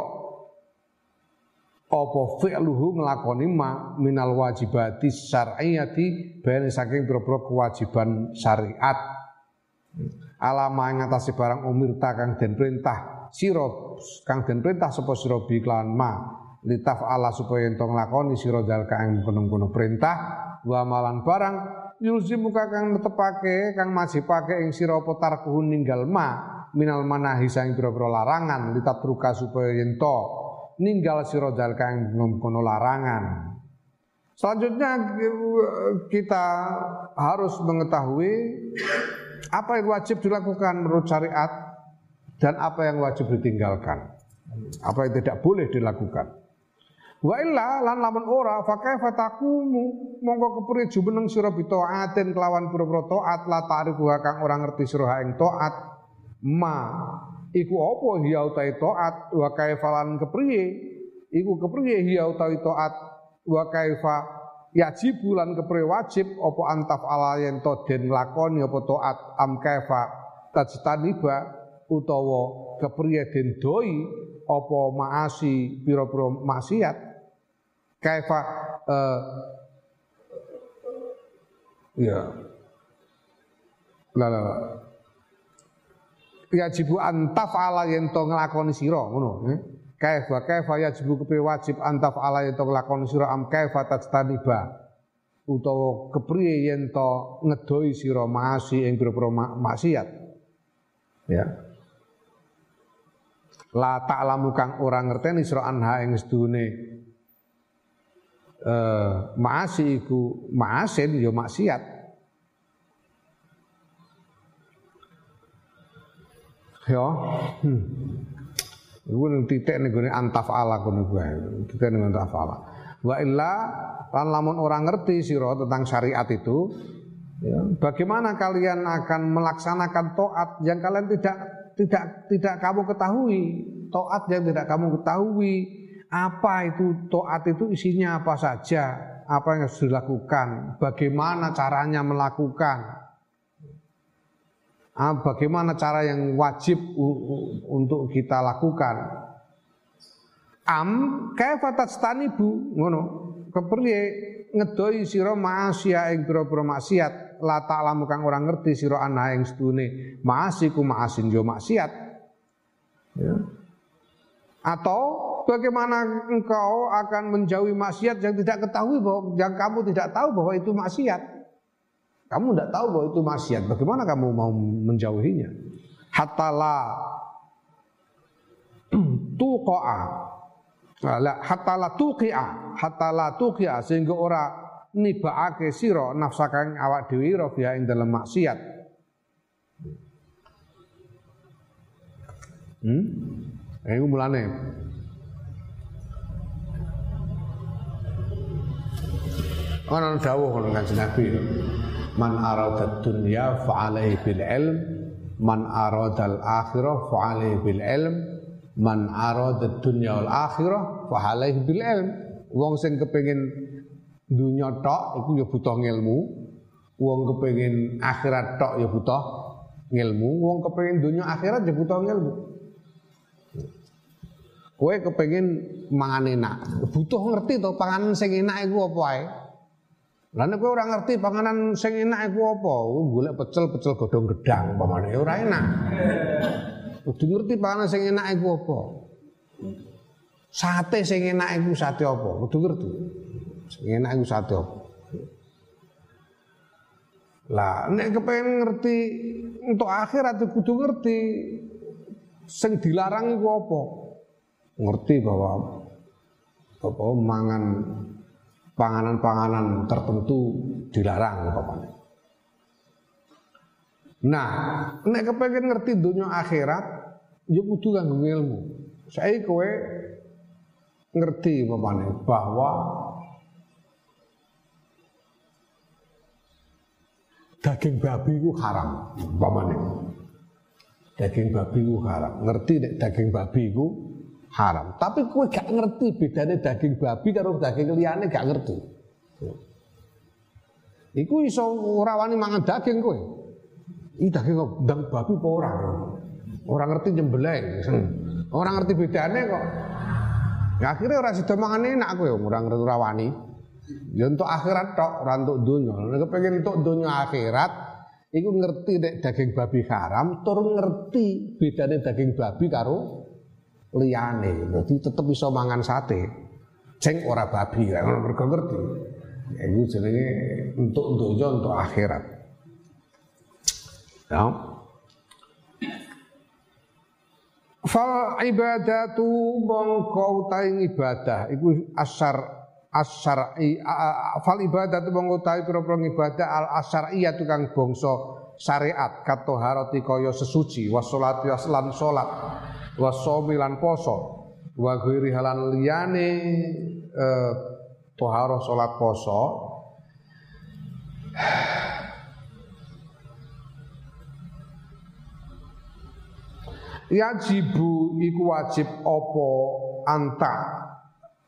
Apa fi'luhu nglakoni ma minal wajibati syar'iyyati ben saking pira kewajiban syariat? Alama ing atase barang umirta kang den perintah sira kang den perintah sapa sira bi ma? Litaf ala supaya ento nglakoni sira dal kang kono-kono perintah wa malan barang muka kang netepake kang majipake ing sira apa tarkuhu ninggal ma minal manahi sang pira-pira larangan litatruka supaya yen to ninggal sira dal kang kono larangan Selanjutnya kita harus mengetahui apa yang wajib dilakukan menurut syariat dan apa yang wajib ditinggalkan. Apa yang tidak boleh dilakukan. Wa illa lan lamun ora fa kaifa taqumu? Monggo kepriye jumeneng sira bitaatin kelawan pira-pira taat la ta'rifu kang ora ngerti sira ing taat ma iku apa hiya utahe taat wa kaifa lan kepriye? Iku kepriye hiya utahe taat wa kaifa yajib lan kepriye wajib? Apa antaf ala yen to den lakoni apa taat am kaifa tajtaniba? Utawa kepriye den doi? Apa maasi pira-pira maksiat kaifa uh, ya la la yajibu antaf ala yen to nglakoni sira ngono eh? kaifa kaifa yajibu kepe wajib antaf ala yen to nglakoni sira am kaifa tajtaniba. Utawa kepriye yen to ngedoi sira maasi ing pira-pira maksiat. Ya. La ta'lamu kang ora ngerteni sira anha ing sedune eh, maasi iku maasin ya maksiat. Ya. Hmm. Iku ning titik ning gone antaf ala kono kuwi. Titik ning antaf ala. Wa illa lan lamun orang ngerti sira tentang syariat itu, ya, bagaimana kalian akan melaksanakan toat yang kalian tidak tidak tidak kamu ketahui, toat yang tidak kamu ketahui, apa itu toat itu isinya apa saja, apa yang harus dilakukan, bagaimana caranya melakukan, ah, bagaimana cara yang wajib untuk kita lakukan. Am kaifa tajtanibu? Ngono. Kepriye? Ngedoi sira maasiya ing pira-pira maksiat. La ta'lamu kang ora ngerti sira ana ing sedune. Maasiku maasin yo maksiat. Ya. atau bagaimana engkau akan menjauhi maksiat yang tidak ketahui bahwa yang kamu tidak tahu bahwa itu maksiat. Kamu tidak tahu bahwa itu maksiat. Bagaimana kamu mau menjauhinya? Hatta la tuqa'a. Hatta la tuqi'a. Hatta la tuqi'a sehingga ora nibaake sira nafsaka awak dhewe ira ing dalam maksiat. Hmm? Iku mulane Ana dawuh ngono Kanjeng Nabi. Man arada dunya fa alaihi bil ilm, man arada al akhirah fa alaihi bil ilm, man arada dunya wal akhirah fa alaihi bil ilm. Wong sing kepengin dunya tok iku ya butuh ilmu. Wong kepengin akhirat tok ya butuh ilmu. Wong kepengin dunya akhirat ya butuh ilmu. Kowe kepengin mangan enak, butuh ngerti to panganan sing enak iku apa ae. Lah nek kowe ora ngerti panganan sing enak iku apa, golek pecel-pecel godhong gedang pamane ora enak. Kudu ngerti panganan sing enak iku apa. Sate sing enak iku sate apa? Kudu ngerti. Sing enak iku sate apa. Lah nek kepengen ngerti untuk akhirat kudu ngerti sing dilarang iku apa. Ngerti bahwa apa mangan panganan-panganan tertentu dilarang umpamanya. Nah, nek kepengen ngerti dunia akhirat, ya kudu kanggo ilmu. Saya kowe ngerti umpamanya bahwa daging babi itu haram umpamanya. Daging babi itu haram. Ngerti nek daging babi itu haram. Tapi kue gak ngerti bedanya daging babi karo daging liyane gak ngerti. Iku iso ora wani mangan daging kowe. Iki daging dang babi apa ora? Orang ngerti nyembelih. Orang ngerti bedanya kok. Ya akhirnya orang sida mangan enak kowe ora ngerti ora wani. Ya untuk akhirat tok, ora untuk dunya. Nek pengen untuk dunya akhirat, iku ngerti nek daging babi haram, tur ngerti bedanya daging babi karo liyane. Dadi tetep iso mangan sate. Ceng ora babi kan mergo ngerti. Ya itu jenenge untuk dunya untuk akhirat. Ya. Fal ibadatu mongko utahe ibadah iku asar asyari fal ibadatu mongko utahe pira-pira ibadah al asyariyah tukang bangsa syariat katoharati kaya sesuci wassolati lan salat wasomi lan poso. Wa ghairi halan liyane eh, toharoh salat poso. Yajibu iku wajib opo anta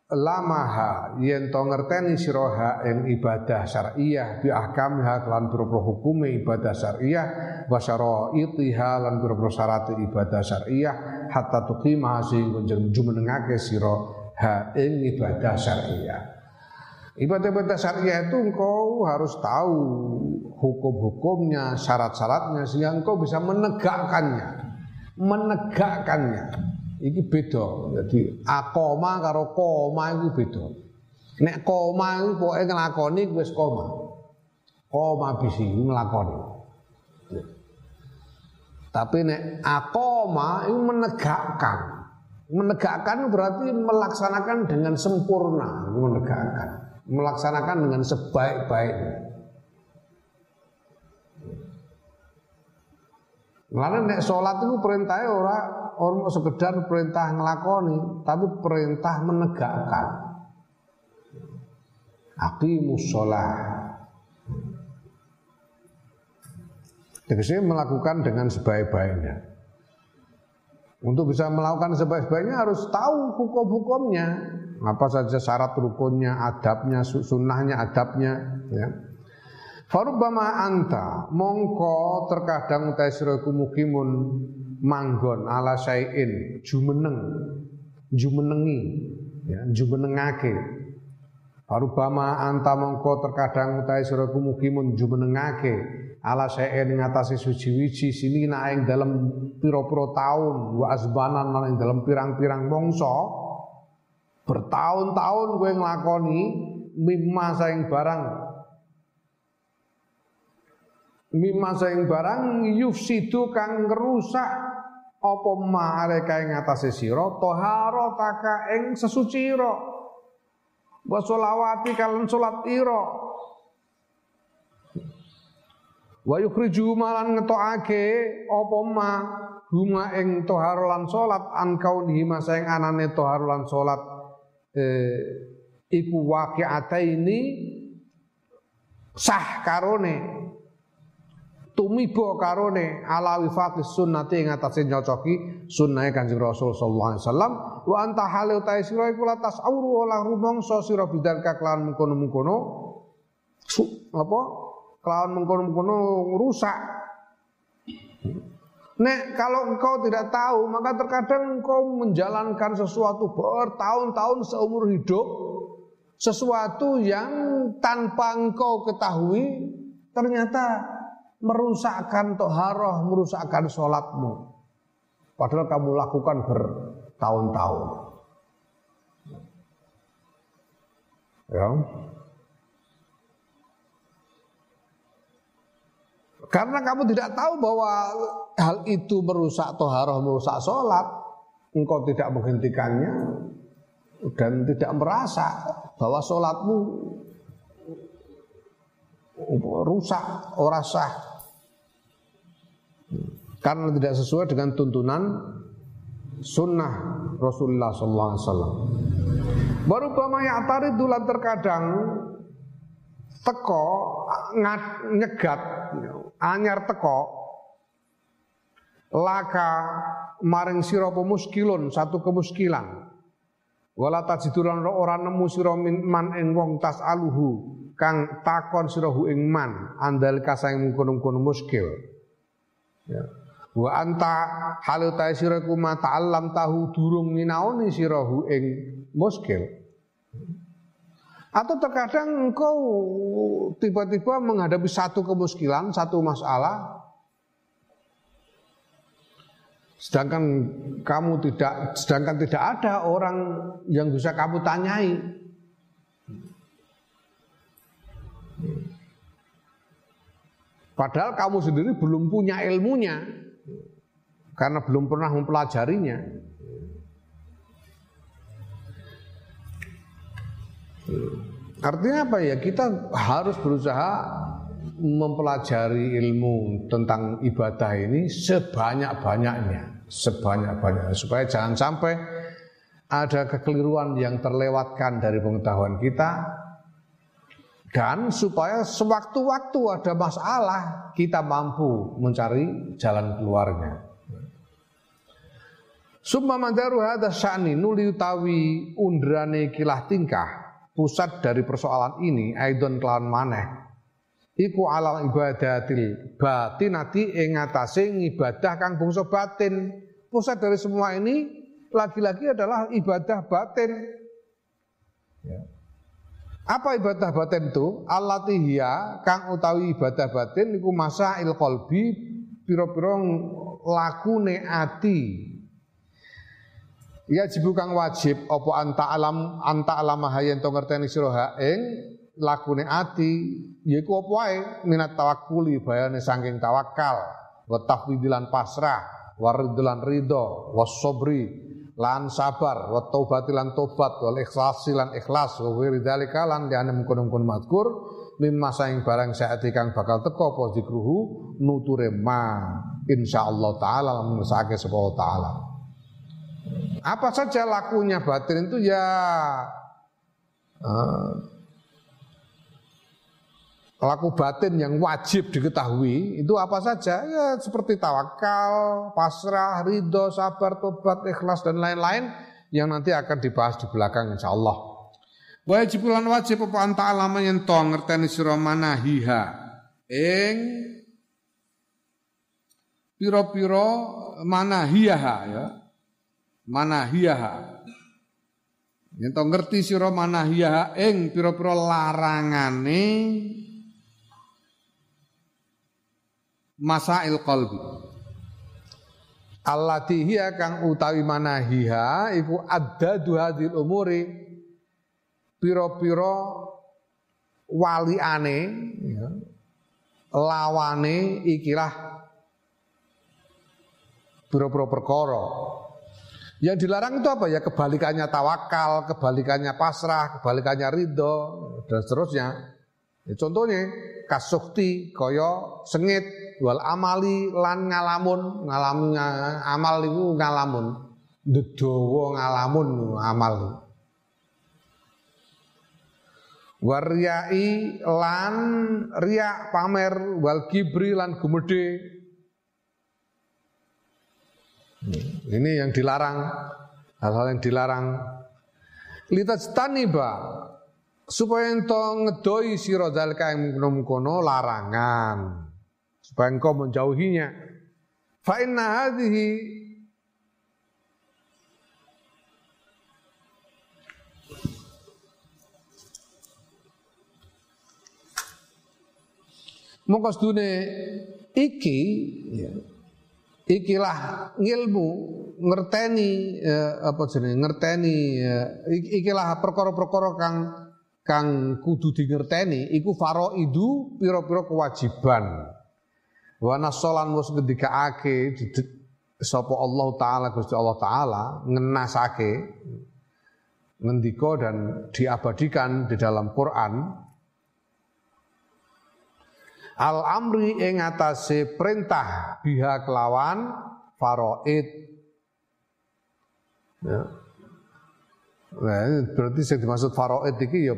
lamaha yen to ngerteni sira ing ibadah syariah bi ahkamha lan pira hukume ibadah syariah wa syaraitiha lan pira syarat ibadah syariah hatta tuqima sehingga jumenengake sira ha ing ibadah syariah. Ibadah-ibadah syariah itu engkau harus tahu hukum-hukumnya, syarat-syaratnya sehingga engkau bisa menegakkannya. Menegakkannya. Iki beda. Jadi akoma karo koma itu beda. Nek koma itu pokoknya ngelakoni wis koma. Koma bisi ngelakoni. Tapi nek akoma itu menegakkan. Menegakkan berarti melaksanakan dengan sempurna, menegakkan. Melaksanakan dengan sebaik-baiknya. Lalu nek sholat itu perintahnya orang orang sekedar perintah ngelakoni, tapi perintah menegakkan. Aqimus sholat Tegese melakukan dengan sebaik-baiknya. Untuk bisa melakukan sebaik-baiknya harus tahu hukum-hukumnya. Apa saja syarat rukunnya, adabnya, sunnahnya, adabnya. Ya. Farubama anta mongko terkadang utai siraku mukimun manggon ala syai'in jumeneng jumenengi ya jumenengake Farubama anta mongko terkadang utai siraku mukimun jumenengake ala syai'in ngatasi suci wiji sini ing dalam piro-piro tahun wa asbanan ing dalam pirang-pirang mongso bertahun-tahun gue ngelakoni mimma saing barang. Mimma saing barang yufsidu kang ngerusak apa mare kae ngatasi sira? Taharataka ing sesuci ira. Wa kalian ira Wa yukhriju malan ngetokake apa ma? Huma ing toharo lan salat an kaunihi masa ing anane toharo lan salat. Eh, iku waqi'ataini sah karone tumiba karone ala wifaqis sunnati ing atase nyocoki sunnahe Kanjeng Rasul sallallahu alaihi wasallam. Wa anta halu ta sira iku la tasawuru olah rumangsa sira bidal kelawan mengkono-mengkono apa kelawan mengkono-mengkono rusak Nek kalau engkau tidak tahu maka terkadang engkau menjalankan sesuatu bertahun-tahun seumur hidup sesuatu yang tanpa engkau ketahui ternyata merusakkan toharoh, merusakkan sholatmu. Padahal kamu lakukan bertahun-tahun. Ya. Karena kamu tidak tahu bahwa hal itu merusak toharoh, merusak sholat, engkau tidak menghentikannya, dan tidak merasa bahwa sholatmu rusak, ora sah. Karena tidak sesuai dengan tuntunan sunnah Rasulullah Sallallahu Alaihi Wasallam. Baru tarik dulan terkadang teko nyegat anyar teko laka maring sira muskilun satu kemuskilan Wala tajidulan ora nemu sira man ing wong tas aluhu kang takon sira hu ing man andal kasang mungkon-mungkon muskil. Ya. Wa anta halu ta sira ku ma ta'allam tahu durung ninaoni sira hu ing muskil. Atau terkadang engkau tiba-tiba menghadapi satu kemuskilan, satu masalah, Sedangkan kamu tidak sedangkan tidak ada orang yang bisa kamu tanyai. Padahal kamu sendiri belum punya ilmunya karena belum pernah mempelajarinya. Artinya apa ya? Kita harus berusaha mempelajari ilmu tentang ibadah ini sebanyak-banyaknya, sebanyak-banyaknya supaya jangan sampai ada kekeliruan yang terlewatkan dari pengetahuan kita dan supaya sewaktu-waktu ada masalah kita mampu mencari jalan keluarnya. Summa mandaru hadha sya'ni nuli utawi undrane kilah tingkah pusat dari persoalan ini aidon kelawan maneh iku alal ibadatil batinati ing ngatasé ibadah kang bangsa batin. Pusat dari semua ini lagi-lagi adalah ibadah batin. Ya. Apa ibadah batin itu? Allatihya kang utawi ibadah batin iku il qalbi pira-pira lakune ati. Ya jibu kang wajib apa anta alam anta alam hayen to ngerteni sira ing lakune ati yaiku apa wae? Minat tawakkuli bayane saking tawakal wa pasrah waridulan ridho wasobri lan sabar wa taubatilan tobat wal ikhlasi lan ikhlas wa wiri dalika lan liane mengkono-mengkono mazkur mimma saing barang saat kang bakal teko apa zikruhu nuture ma. Insyaallah taala lan ngesake sapa taala apa saja lakunya batin itu ya uh, Laku batin yang wajib diketahui itu apa saja? Ya seperti tawakal, pasrah, ridho, sabar, tobat, ikhlas dan lain-lain yang nanti akan dibahas di belakang insya Allah. Wajib lan wajib apa anta alama yang to ngerteni sira manahiha ing pira-pira manahiha ya. Manahiha. Yen to ngerti sira manahiha ing pira-pira larangane masail qalbi allati hiya kang utawi manahiha iku adda hadil umuri pira-pira waliane ya, lawane ikilah pira-pira perkara yang dilarang itu apa ya? Kebalikannya tawakal, kebalikannya pasrah, kebalikannya ridho dan seterusnya. Ya, contohnya kasukti, koyo sengit, wal amali lan ngalamun. Ngalami amal iku ngalamun. Dedawa ngalamun amal Waryai lan riak pamer wal kibri lan gumede ini yang dilarang. Hal-hal yang dilarang. Litajtaniba supaya ento ngedoi sira zalika yang mengkono larangan. Supaya engkau menjauhinya. Fa inna hadhihi Mongko sedune iki ya, ikilah ngilmu ngerteni ya, apa jenenge ngerteni ya, ikilah perkara-perkara kang kang kudu dingerteni iku faraidu pira-pira kewajiban. Wa nasolan wis ngendikaake sapa Allah taala Gusti Allah taala ngenasake ngendika dan diabadikan di dalam Quran al amri ing atase perintah biha kelawan faraid. Ya. Nah, berarti yang dimaksud faraid iki ya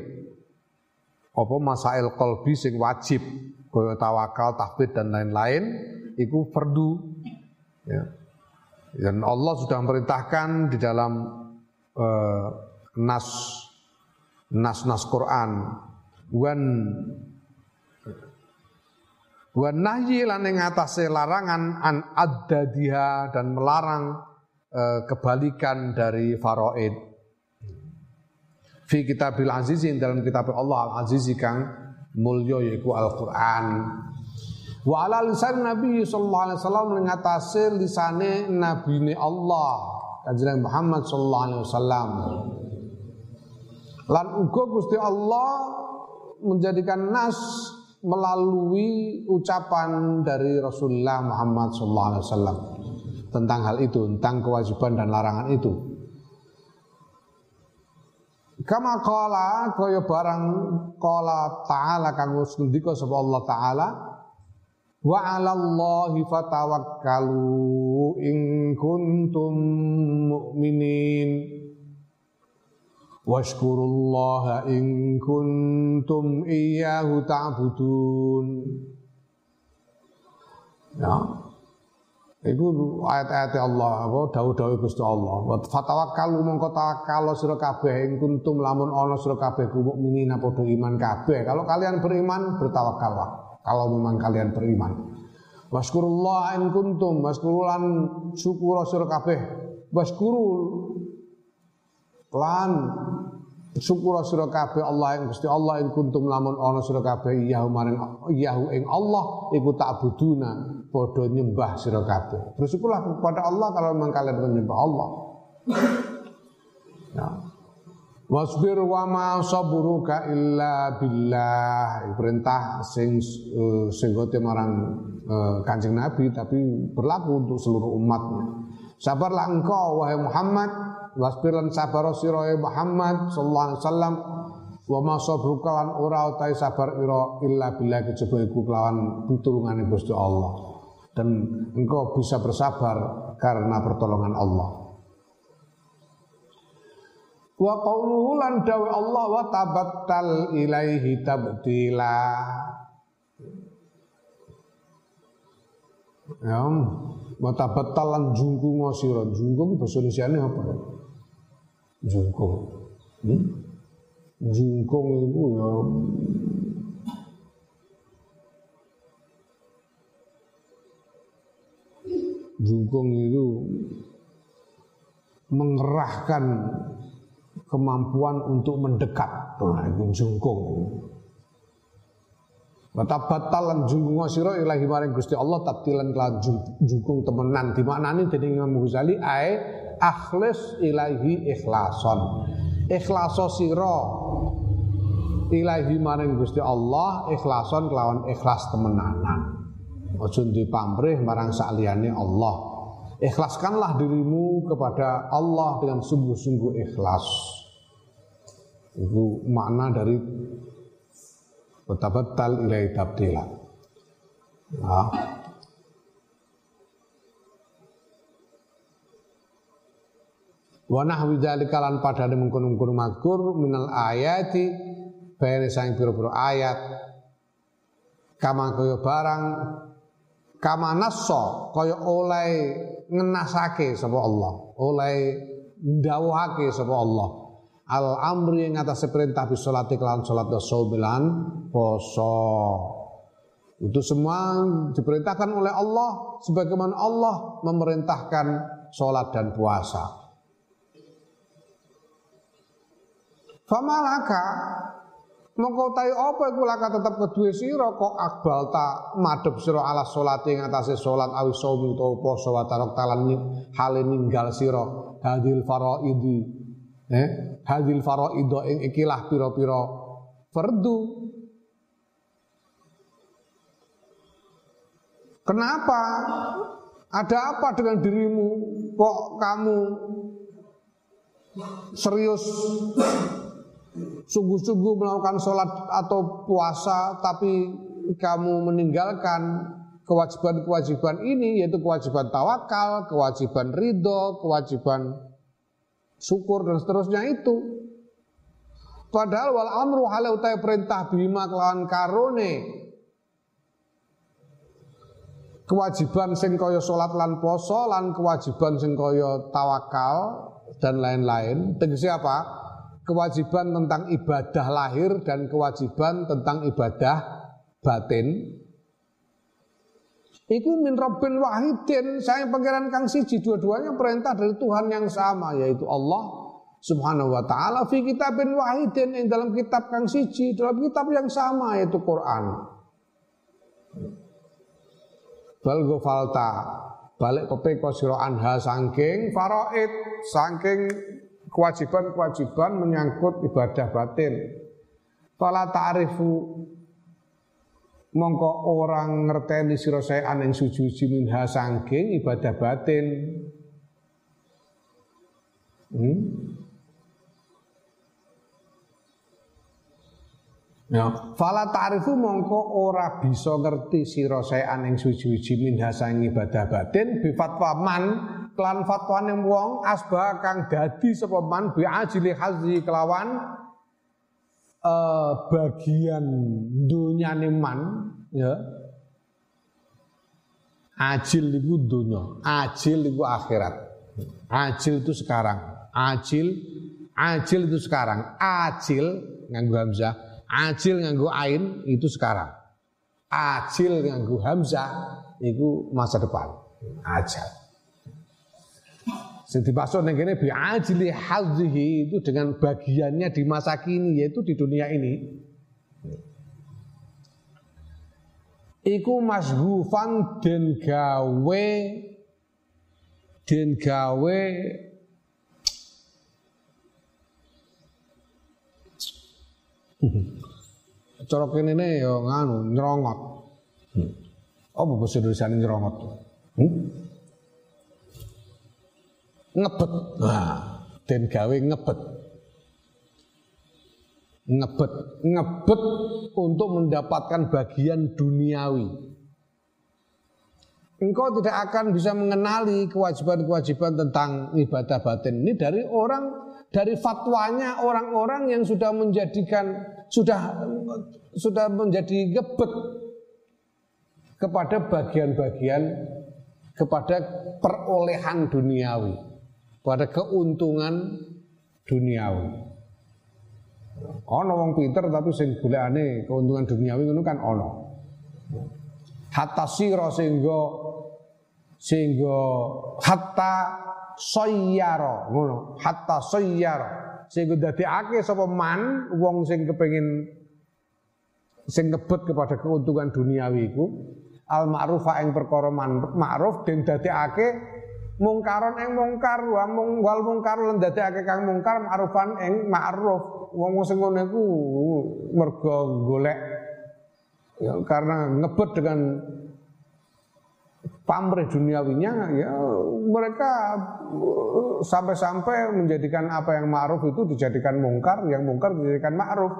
apa masail qalbi sing wajib kaya tawakal, tahbid dan lain-lain itu fardu. Ya. Dan Allah sudah memerintahkan di dalam uh, nas nas nas Quran. Wan wan nahyi lan ing atase larangan an addadiha dan melarang uh, kebalikan dari faraid fi kitabil azizin dalam kitab Allah al azizi kang mulya yaiku Al-Qur'an. Wa ala lisan Nabi sallallahu alaihi wasallam ngatasi lisane nabine Allah kanjeng Muhammad sallallahu alaihi wasallam. Lan uga Gusti Allah menjadikan nas melalui ucapan dari Rasulullah Muhammad wasallam tentang hal itu, tentang kewajiban dan larangan itu. Kama qala kaya barang qala ta'ala kang wis ngendika sapa Allah taala wa 'alallahi fatawakkalu in kuntum mu'minin washkurullaha in kuntum iyyahu ta'budun ya Iku ayat-ayat Allah apa dawuh-dawuh Gusti Allah. Wa fatawakkalu mongko tawakkal sira kabeh ing kuntum lamun ana sira kabeh ku mukminina padha iman kabeh. Kalau kalian beriman bertawakallah. Kalau memang kalian beriman. Waskurullah in kuntum waskurulan syukur sira kabeh. Waskuru lan syukur sira kabeh Allah ing Gusti Allah ing kuntum lamun ana sira kabeh yahu maring yahu ing Allah iku tak buduna padha nyembah sira kabeh. Bersyukurlah kepada Allah kalau memang kalian menyembah Allah. Ya. Wasbir wa ma sabruka illa billah. Perintah sing uh, sing marang uh, Kanjeng Nabi tapi berlaku untuk seluruh umatnya. Sabarlah engkau wahai Muhammad, wasbir lan sabar sira Muhammad sallallahu alaihi wasallam wa ma sabruka lan ora utahe sabar ira illa billah kejaba iku kelawan pitulungane Gusti Allah dan engkau bisa bersabar karena pertolongan Allah. Wa qauluhu lan dawe Allah wa tabattal ilaihi tabtila. Ya, wa tabattal lan jungkung sira. Jungkung Indonesia apa ya? Jungkung. Hmm? Jungkung itu ya jungkung itu mengerahkan kemampuan untuk mendekat. Nah, itu jungkung. Bata batalan jungkung sira ilahi maring Gusti Allah tabtilan kelan jungkung temenan dimaknani dening Imam Ghazali ae akhlis ilahi ikhlason. Ikhlaso sira ilahi maring Gusti Allah ikhlason kelawan ikhlas temenanan. Ojo pamrih marang sakliyane Allah. Ikhlaskanlah dirimu kepada Allah dengan sungguh-sungguh ikhlas. Itu makna dari betabatal ilai tabdila. Nah, Wa nahwi dzalika lan padane mengkono-mengkono mazkur minal ayati bayane sang pira-pira ayat. Kama kaya barang kama nasso kaya oleh ngenasake sapa Allah oleh ndawuhake sapa Allah. Al amri ing atas perintah bis salat wa saumilan poso itu semua diperintahkan oleh Allah sebagaimana Allah memerintahkan sholat dan puasa. Famalaka. Mongko tayo apa iku laka tetep kedue sira kok akbal ta madhep sira ala salat ing atase salat awi saum utawa poso wa tarok talan hale ninggal sira. Hadil faraidi. Eh? Hadil faraido ing ikilah pira-pira fardu. Kenapa? Ada apa dengan dirimu? Kok kamu serius sungguh-sungguh melakukan sholat atau puasa tapi kamu meninggalkan kewajiban-kewajiban ini yaitu kewajiban tawakal, kewajiban ridho, kewajiban syukur dan seterusnya itu. Padahal wal amru halau perintah bima kelawan karone kewajiban sing kaya salat lan poso lan kewajiban sing tawakal dan lain-lain. Tegese apa? Kewajiban tentang ibadah lahir dan kewajiban tentang ibadah batin. Iku min Rabbin wahidin, saya pangeran kang siji dua-duanya perintah dari Tuhan yang sama yaitu Allah Subhanahu wa taala fi kitabin wahidin yang dalam kitab kang siji, dalam kitab yang sama yaitu Quran. Bal falta balik kepeko sira anha sangking faraid sangking kewajiban-kewajiban menyangkut ibadah batin. Fala ta'rifu mongko orang ngerteni sira ing suci-suci minha sangking ibadah batin. Hmm? Ya, fala ta'rifu mongko ora bisa ngerti sira ing suci-suci minha sanging ibadah batin bi fatwa man klan fatwane wong asbah kang dadi sapa man bi ajli hazi kelawan uh, bagian dunyane man ya. Ajil itu dunya ajil itu akhirat. Ajil itu sekarang. Ajil ajil itu sekarang. Ajil nganggo hamzah. Ajil nganggo ain itu sekarang. Ajil nganggo hamzah itu masa depan. Ajal Sing dimaksud ning kene bi'ajli hadzihi itu dengan bagiannya di masa kini yaitu di dunia ini. Iku masghufan den gawe den gawe Cara kene ne ya nganu nyrongot. Apa bahasa Indonesia nyrongot? Hmm? Ngebet. Nah, den gawe ngebet. Ngebet, ngebet untuk mendapatkan bagian duniawi. Engkau tidak akan bisa mengenali kewajiban-kewajiban tentang ibadah batin ini dari orang dari fatwanya orang-orang yang sudah menjadikan sudah sudah menjadi ngebet kepada bagian-bagian kepada perolehan duniawi pada keuntungan duniawi. Ono wong pinter tapi sing golekane keuntungan duniawi ngono kan ono. Hatta sira sehingga sehingga hatta sayyara ngono, hatta sayyara sehingga dadekake sapa man wong sing kepengin sing ngebet kepada keuntungan duniawi iku al ma'rufa ing perkara ma'ruf den dadekake mungkaron ing mungkar wa mung wal mungkar lan dadekake kang mungkar ma'rufan ing ma'ruf. Wong sing ngono iku mergo golek. Ya, karena ngebet dengan pamrih duniawinya ya mereka sampai-sampai menjadikan apa yang ma'ruf itu dijadikan mungkar yang mungkar dijadikan ma'ruf.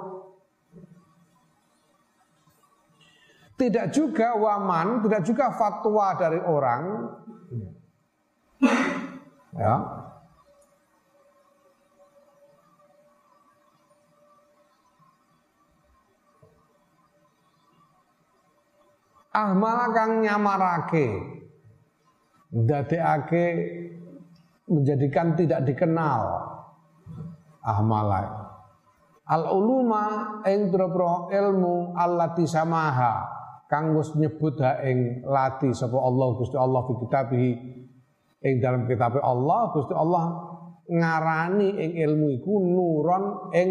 Tidak juga waman tidak juga fatwa dari orang Ya. ahmal kang nyamarake ndadekake menjadikan tidak dikenal ahmala al uluma ing propro ilmu allati samaha kang wis nyebut ha ing lati sapa Allah Gusti Allah fi kitabih ing dalam kitab Allah Gusti Allah ngarani ing ilmu iku nuron ing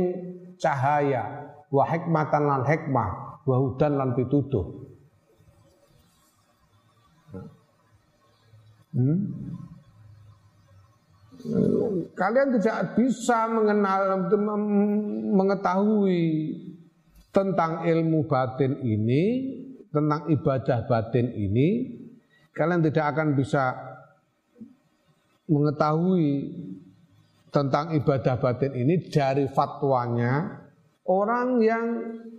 cahaya wa hikmatan lan hikmah wa hudan lan pituduh hmm? kalian tidak bisa mengenal mengetahui tentang ilmu batin ini tentang ibadah batin ini kalian tidak akan bisa mengetahui tentang ibadah batin ini dari fatwanya orang yang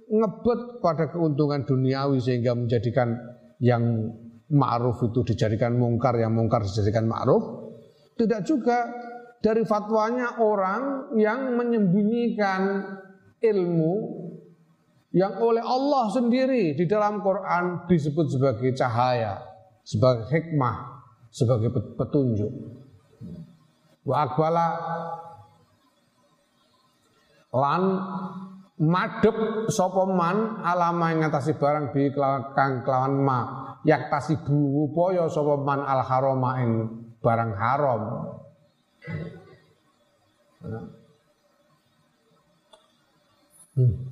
ngebet pada keuntungan duniawi sehingga menjadikan yang ma'ruf itu dijadikan mungkar, yang mungkar dijadikan ma'ruf. Tidak juga dari fatwanya orang yang menyembunyikan ilmu yang oleh Allah sendiri di dalam Quran disebut sebagai cahaya, sebagai hikmah, sebagai petunjuk. Wa akbala. Lan madep sapa man alama ing ngatasi barang bi kang kelawan ma. Yak tasibu upaya sapa man al harama ing barang haram. Hmm.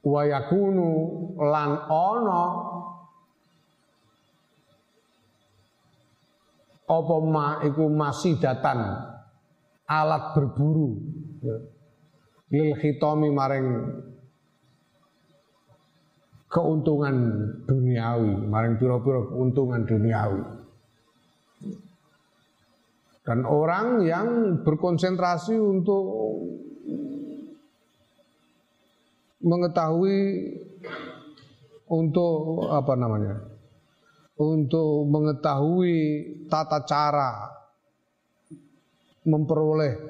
wa yakunu lan ana apa ma iku masih datan? Alat berburu. Ya. lil khitami maring keuntungan duniawi maring pira-pira keuntungan duniawi. Dan orang yang berkonsentrasi untuk mengetahui untuk apa namanya untuk mengetahui tata cara memperoleh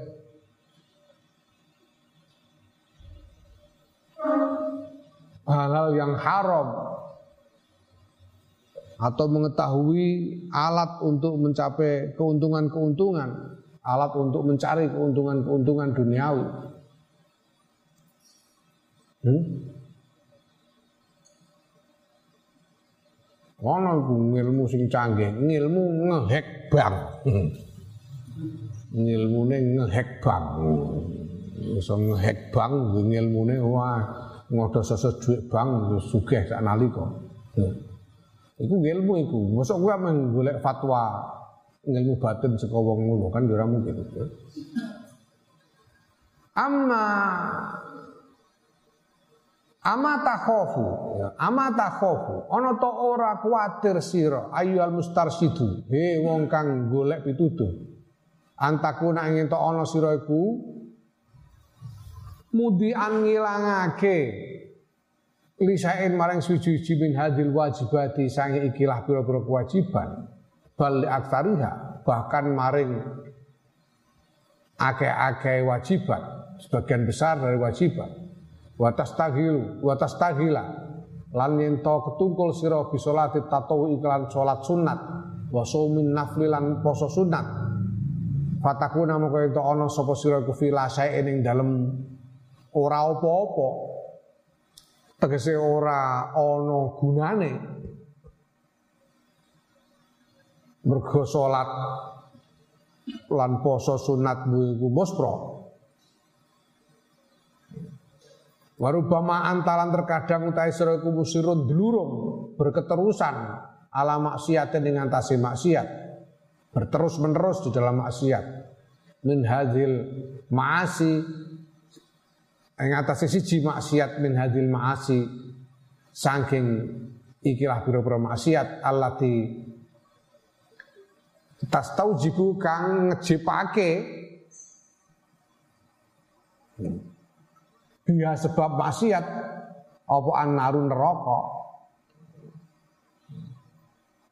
hal-hal yang haram atau mengetahui alat untuk mencapai keuntungan-keuntungan, alat untuk mencari keuntungan-keuntungan duniawi. Hmm? Ono iku ilmu sing canggih, ngilmu ngehek bank. Ngilmune ngehek bank. Iso ngehek bank ngilmune wah ngodo seses dhuwit bank sugih sak nalika. Iku ilmu iku. Mosok kowe men golek fatwa ilmu batin saka wong ngono kan ora mungkin. Amma Ama takhofu, ya, ama takhofu, ana ta ora kuwatir sira ayyul mustarsidu, he wong kang golek pituduh. Antakuna ingin to ana sira iku mudian ngilangake lisain maring suci-suci min hadil wajibati sange ikilah pira-pira kewajiban. Bal aksariha bahkan maring akeh-akeh wajiban sebagian besar dari wajiban watas tagilu watas tagila lan yen to ketungkul sira bi salati tatawu iklan salat sunat wa saumin nafli lan poso sunat. Fatakuna moko ento ana sapa sira ku filasae ning dalem. Ora apa-apa. Tegese ora ana gunane. Mergo salat lan poso sunat iku muspro Warubama antalan terkadang utai sira musirun dlurung berketerusan ala maksiat dengan tasi maksiat berterus menerus di dalam maksiat. Min hadil maasi ing atase siji maksiat min hadil maasi saking ikilah pira-pira maksiat allati tas taujibu kang ngejipake biha sebab maksiat apa anarun neraka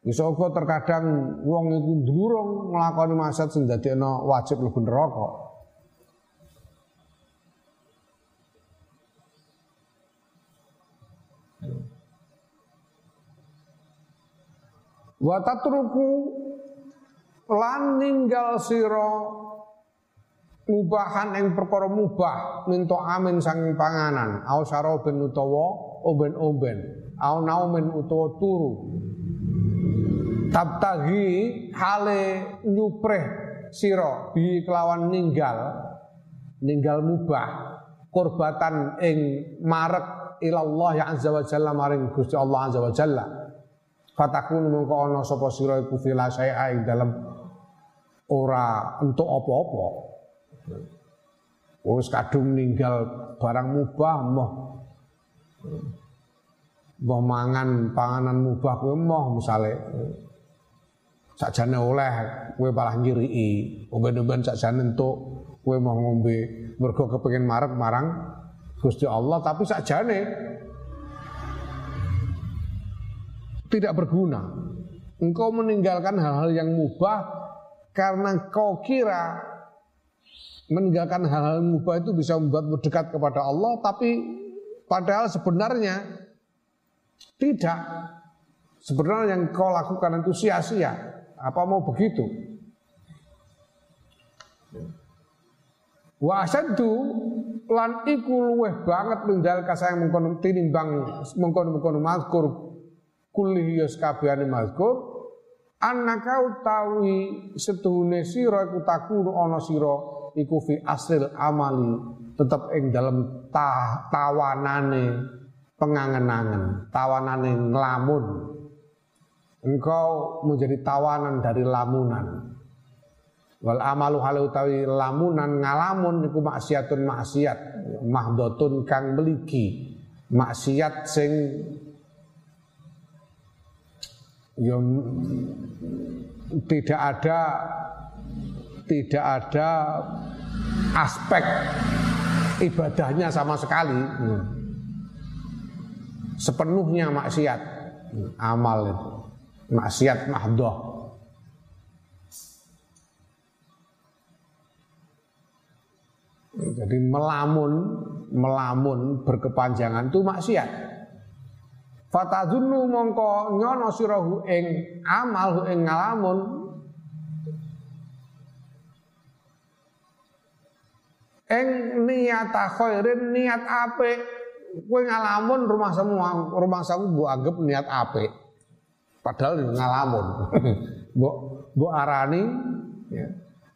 ya, iso uga terkadang wong itu ndurung nglakoni maksiat sing dadekno wajib mlebu neraka wa tatruku lan ninggal siro mubahan ing perkara mubah minto amin sanging panganan. Au sarobin utawa oben-oben. Au naumin utawa turu. Tabtagi hale nyupreh sira bi kelawan ninggal. Ninggal mubah. Kurbatan ing marek ilallah ya azza wa jalla maring Gusti Allah azza wa jalla. Fatakun mongko ana sapa sira iku dalem. Ora entuk apa-apa wis kadung ninggal barang mubah moh. Mbah mangan panganan mubah kowe moh misale. Sakjane oleh kowe malah ngiriki. Oben-oben sakjane entuk kowe mau ngombe. Mergo kepengin marek marang Gusti Allah tapi sakjane tidak berguna. Engkau meninggalkan hal-hal yang mubah karena kau kira meninggalkan hal-hal mubah itu bisa membuat dekat kepada Allah tapi padahal sebenarnya tidak. Sebenarnya yang kau lakukan itu sia-sia. Apa mau begitu? Wa asaddu lan iku luweh banget ninggal kasayang mengkono tinimbang mengkono-mengkono mazkur. Kulli yas kabehane mazkur. Annaka utawi setuhune sira iku takunu ana sira iku fi asril amali tetep ing dalam ta, tawanane pengangen-angen tawanane nglamun engkau menjadi tawanan dari lamunan. Wal amalu halu utawi lamunan ngalamun iku maksiatun maksiat, mahdotun kang meliki, maksiat sing yang tidak ada tidak ada aspek ibadahnya sama sekali. Sepenuhnya maksiat amal itu maksiat mahdoh. Jadi melamun, melamun berkepanjangan itu maksiat. Fatadunu mongko nyono sirahu ing amal ing ngalamun ing niat khairin niat apik kowe ngalamun rumah semua rumah samu mbok anggap niat apik Padahal ngalamun. Mbok mbok arani ya.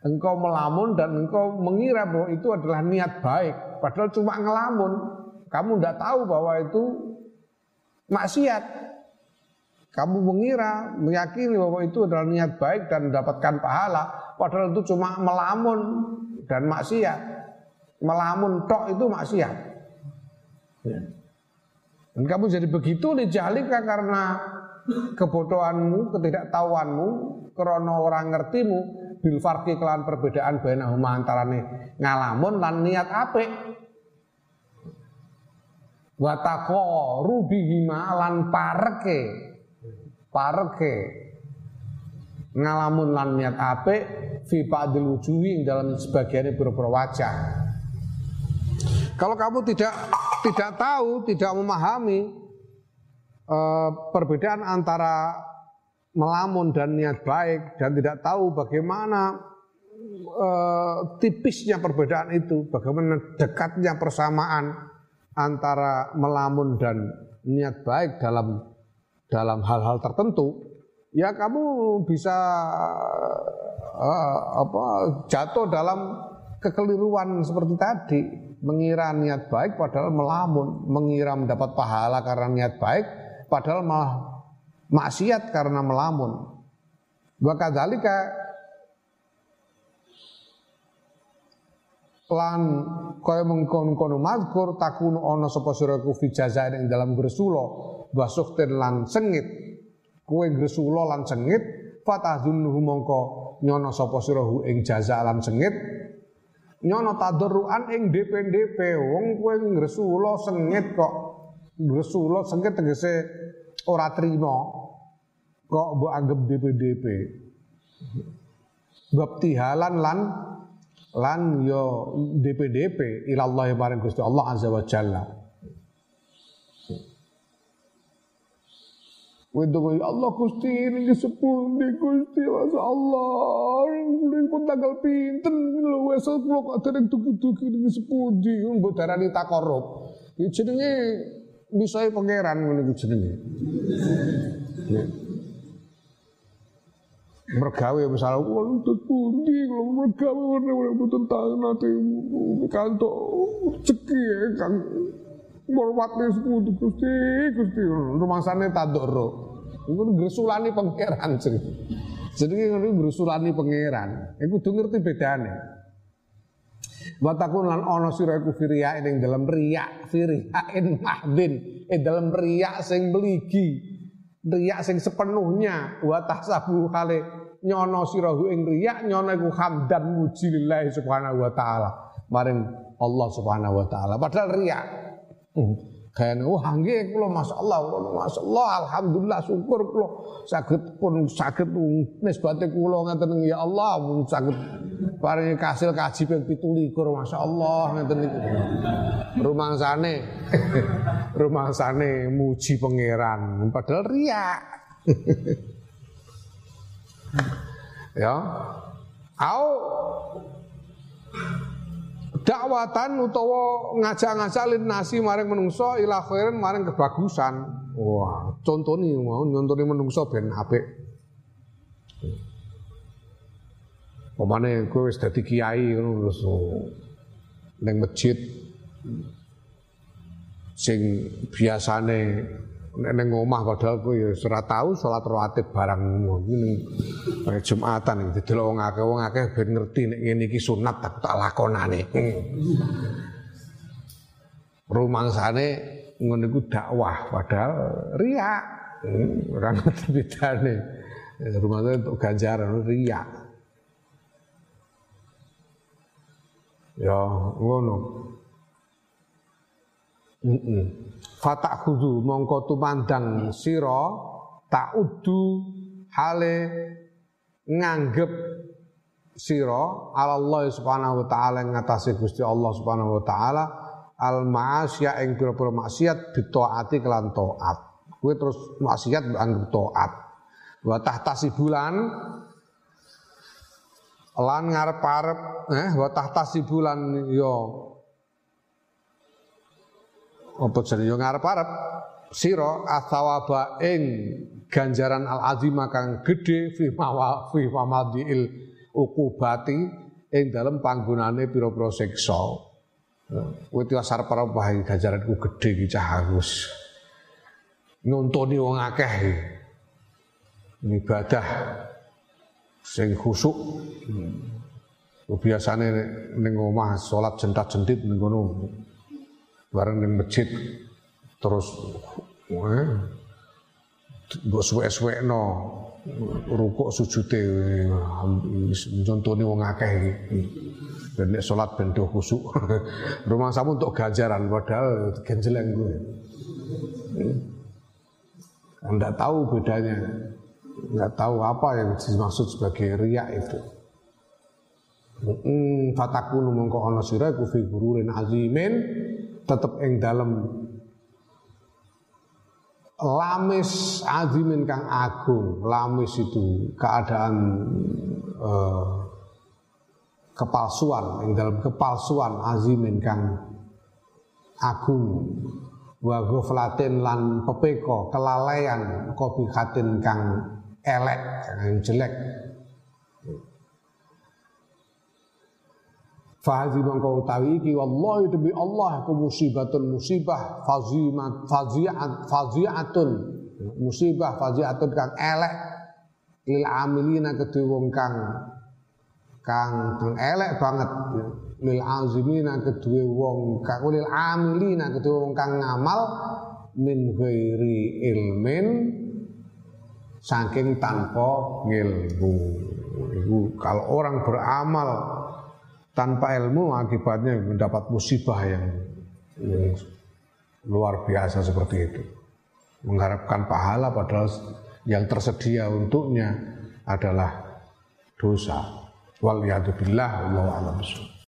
Engkau melamun dan engkau mengira bahwa itu adalah niat baik, padahal cuma ngelamun. Kamu tidak tahu bahwa itu maksiat. Kamu mengira, meyakini bahwa itu adalah niat baik dan mendapatkan pahala, padahal itu cuma melamun dan maksiat. Melamun tok itu maksiat. Ya. Dan kamu jadi begitu dijalika karena kebodohanmu, ketidaktahuanmu, krono orang ngertimu, bil farqi kelan perbedaan bainahuma antarane ngalamun lan niat apik. Wa rubihima lan parke. Parke. Ngalamun lan niat apik fi ba'dil wujuhi dalam sebagian beberapa wajah. Kalau kamu tidak tidak tahu, tidak memahami Eh, perbedaan antara melamun dan niat baik dan tidak tahu bagaimana uh, tipisnya perbedaan itu, bagaimana dekatnya persamaan antara melamun dan niat baik dalam dalam hal-hal tertentu, ya kamu bisa uh, apa jatuh dalam kekeliruan seperti tadi, mengira niat baik padahal melamun, mengira mendapat pahala karena niat baik padahal malah maksiat karena melamun. Wa kadzalika lan kaya mengkon-kono mazkur takunu ana sapa sira ku fi jazain ing dalam gresula lan sengit kowe gresula lan sengit fatahzunhu mongko nyono sapa sira ing jaza lan sengit nyono tadarruan ing DP-DP wong kowe gresula sengit kok gresula sengit tegese ora terima kok mbok anggap DP-DP. Baptihalan lan lan yo DP-DP ilallah maring Gusti Allah azza wa jalla. Wedok ya Allah Gusti ini sepundi Gusti Masya Allah. Ini pun tanggal pinten lho wesel kula kok dereng dugi-dugi ini sepundi mbok darani takorup iki jenenge misoe pangeran iku jenenge. Mergawe misalnya kalau itu pundi kalau mergawe warna-warna betul tahu nanti kantor ceki ya kan Morwatnya sepundi gusti gusti. Rumah sana tadoro itu gersulani pangeran jadi jadi ini gersulani pangeran. Itu tuh ngerti bedanya Watakun lan ono sira iku firia ing dalam riak firiain mahdin ing dalam riak sing beligi riak sing sepenuhnya. Wa tahsabu hale nyono sirahu ing riak nyono iku hamdan muji lillahi subhanahu wa taala. Maring Allah subhanahu wa taala. Padahal riak Kayaknya wah nggih kula masyaallah kula masyaallah alhamdulillah syukur kula saged pun saged nisbate kula ngaten ya Allah pun saged paringi kasil kaji ping 17 masyaallah ngaten niku. Rumangsane rumangsane muji pangeran padahal riak. ya. Au dakwatan utawa ngajak-ngajak lin nasi maring menungso ila khairin maring kebagusan. Wah, contone mau nyontoni menungso ben apik. Pemane kowe wis dadi kiai ngono terus ning masjid sing biasane nek ning omah padahal kowe ya ora tau salat rawatib barang ngene Jumatan didelok wong akeh wong akeh ben ngerti nek ngene iki sunat tak tak lakonane. Rumangsane ngono iku dakwah padahal riak. Ora ngerti bedane. Rumangsane untuk ganjaran riak. Ya ngono. Fatak khudu mongko tumandang sira udu hale nganggep sira Allah subhanahu wa taala ngatasi Gusti Allah subhanahu wa taala al ma'asya ing pira-pira maksiat ditaati kelan taat. Kowe terus maksiat anggap taat. Wa tahtasi bulan lan ngarep-arep eh wa tahtasi bulan yo apa jenenge? Yo ngarep-arep. Sira athawaba ing ganjaran al azima kang gedhe fi mawa fi mamadiil ukubati ing dalem panggonane pira-pira siksa. Kowe tiwas arep bahaya ganjaranku gedhe iki cah agus. Nuntuni wong akeh ibadah sing khusuk. Biasane ning omah salat jentat-jentit ning bareng ning masjid. Terus eh, mbok suwek-suwekno rukuk sujude nyontoni wong akeh iki. Ben nek salat ben do khusuk. Rumah samu untuk ganjaran padahal genjeleng gue. Anda tahu bedanya. Nggak tahu apa yang dimaksud sebagai riak itu. Hmm, fatakunu mongko ana sira iku fi gururin azimin tetep ing dalem. Lamis azimin kang agung lamis itu keadaan eh, kepalsuan ing dalam kepalsuan azimin kang agung. Wa ghaflatin lan pepeko kelalaian kopi khatin kang elek kang jelek Fahazi mangko utawi iki wallahi demi Allah aku musibatun musibah fazimat faziat faziatun. Musibah faziatun kang elek lil amilina kedue wong kang kang kang elek banget. Lil azimina kedue wong kang lil amilina kedue wong kang ngamal min ghairi ilmin saking tanpa itu kalau orang beramal tanpa ilmu akibatnya mendapat musibah yang, yang luar biasa seperti itu. Mengharapkan pahala padahal yang tersedia untuknya adalah dosa. Wal billah, Allah a'lam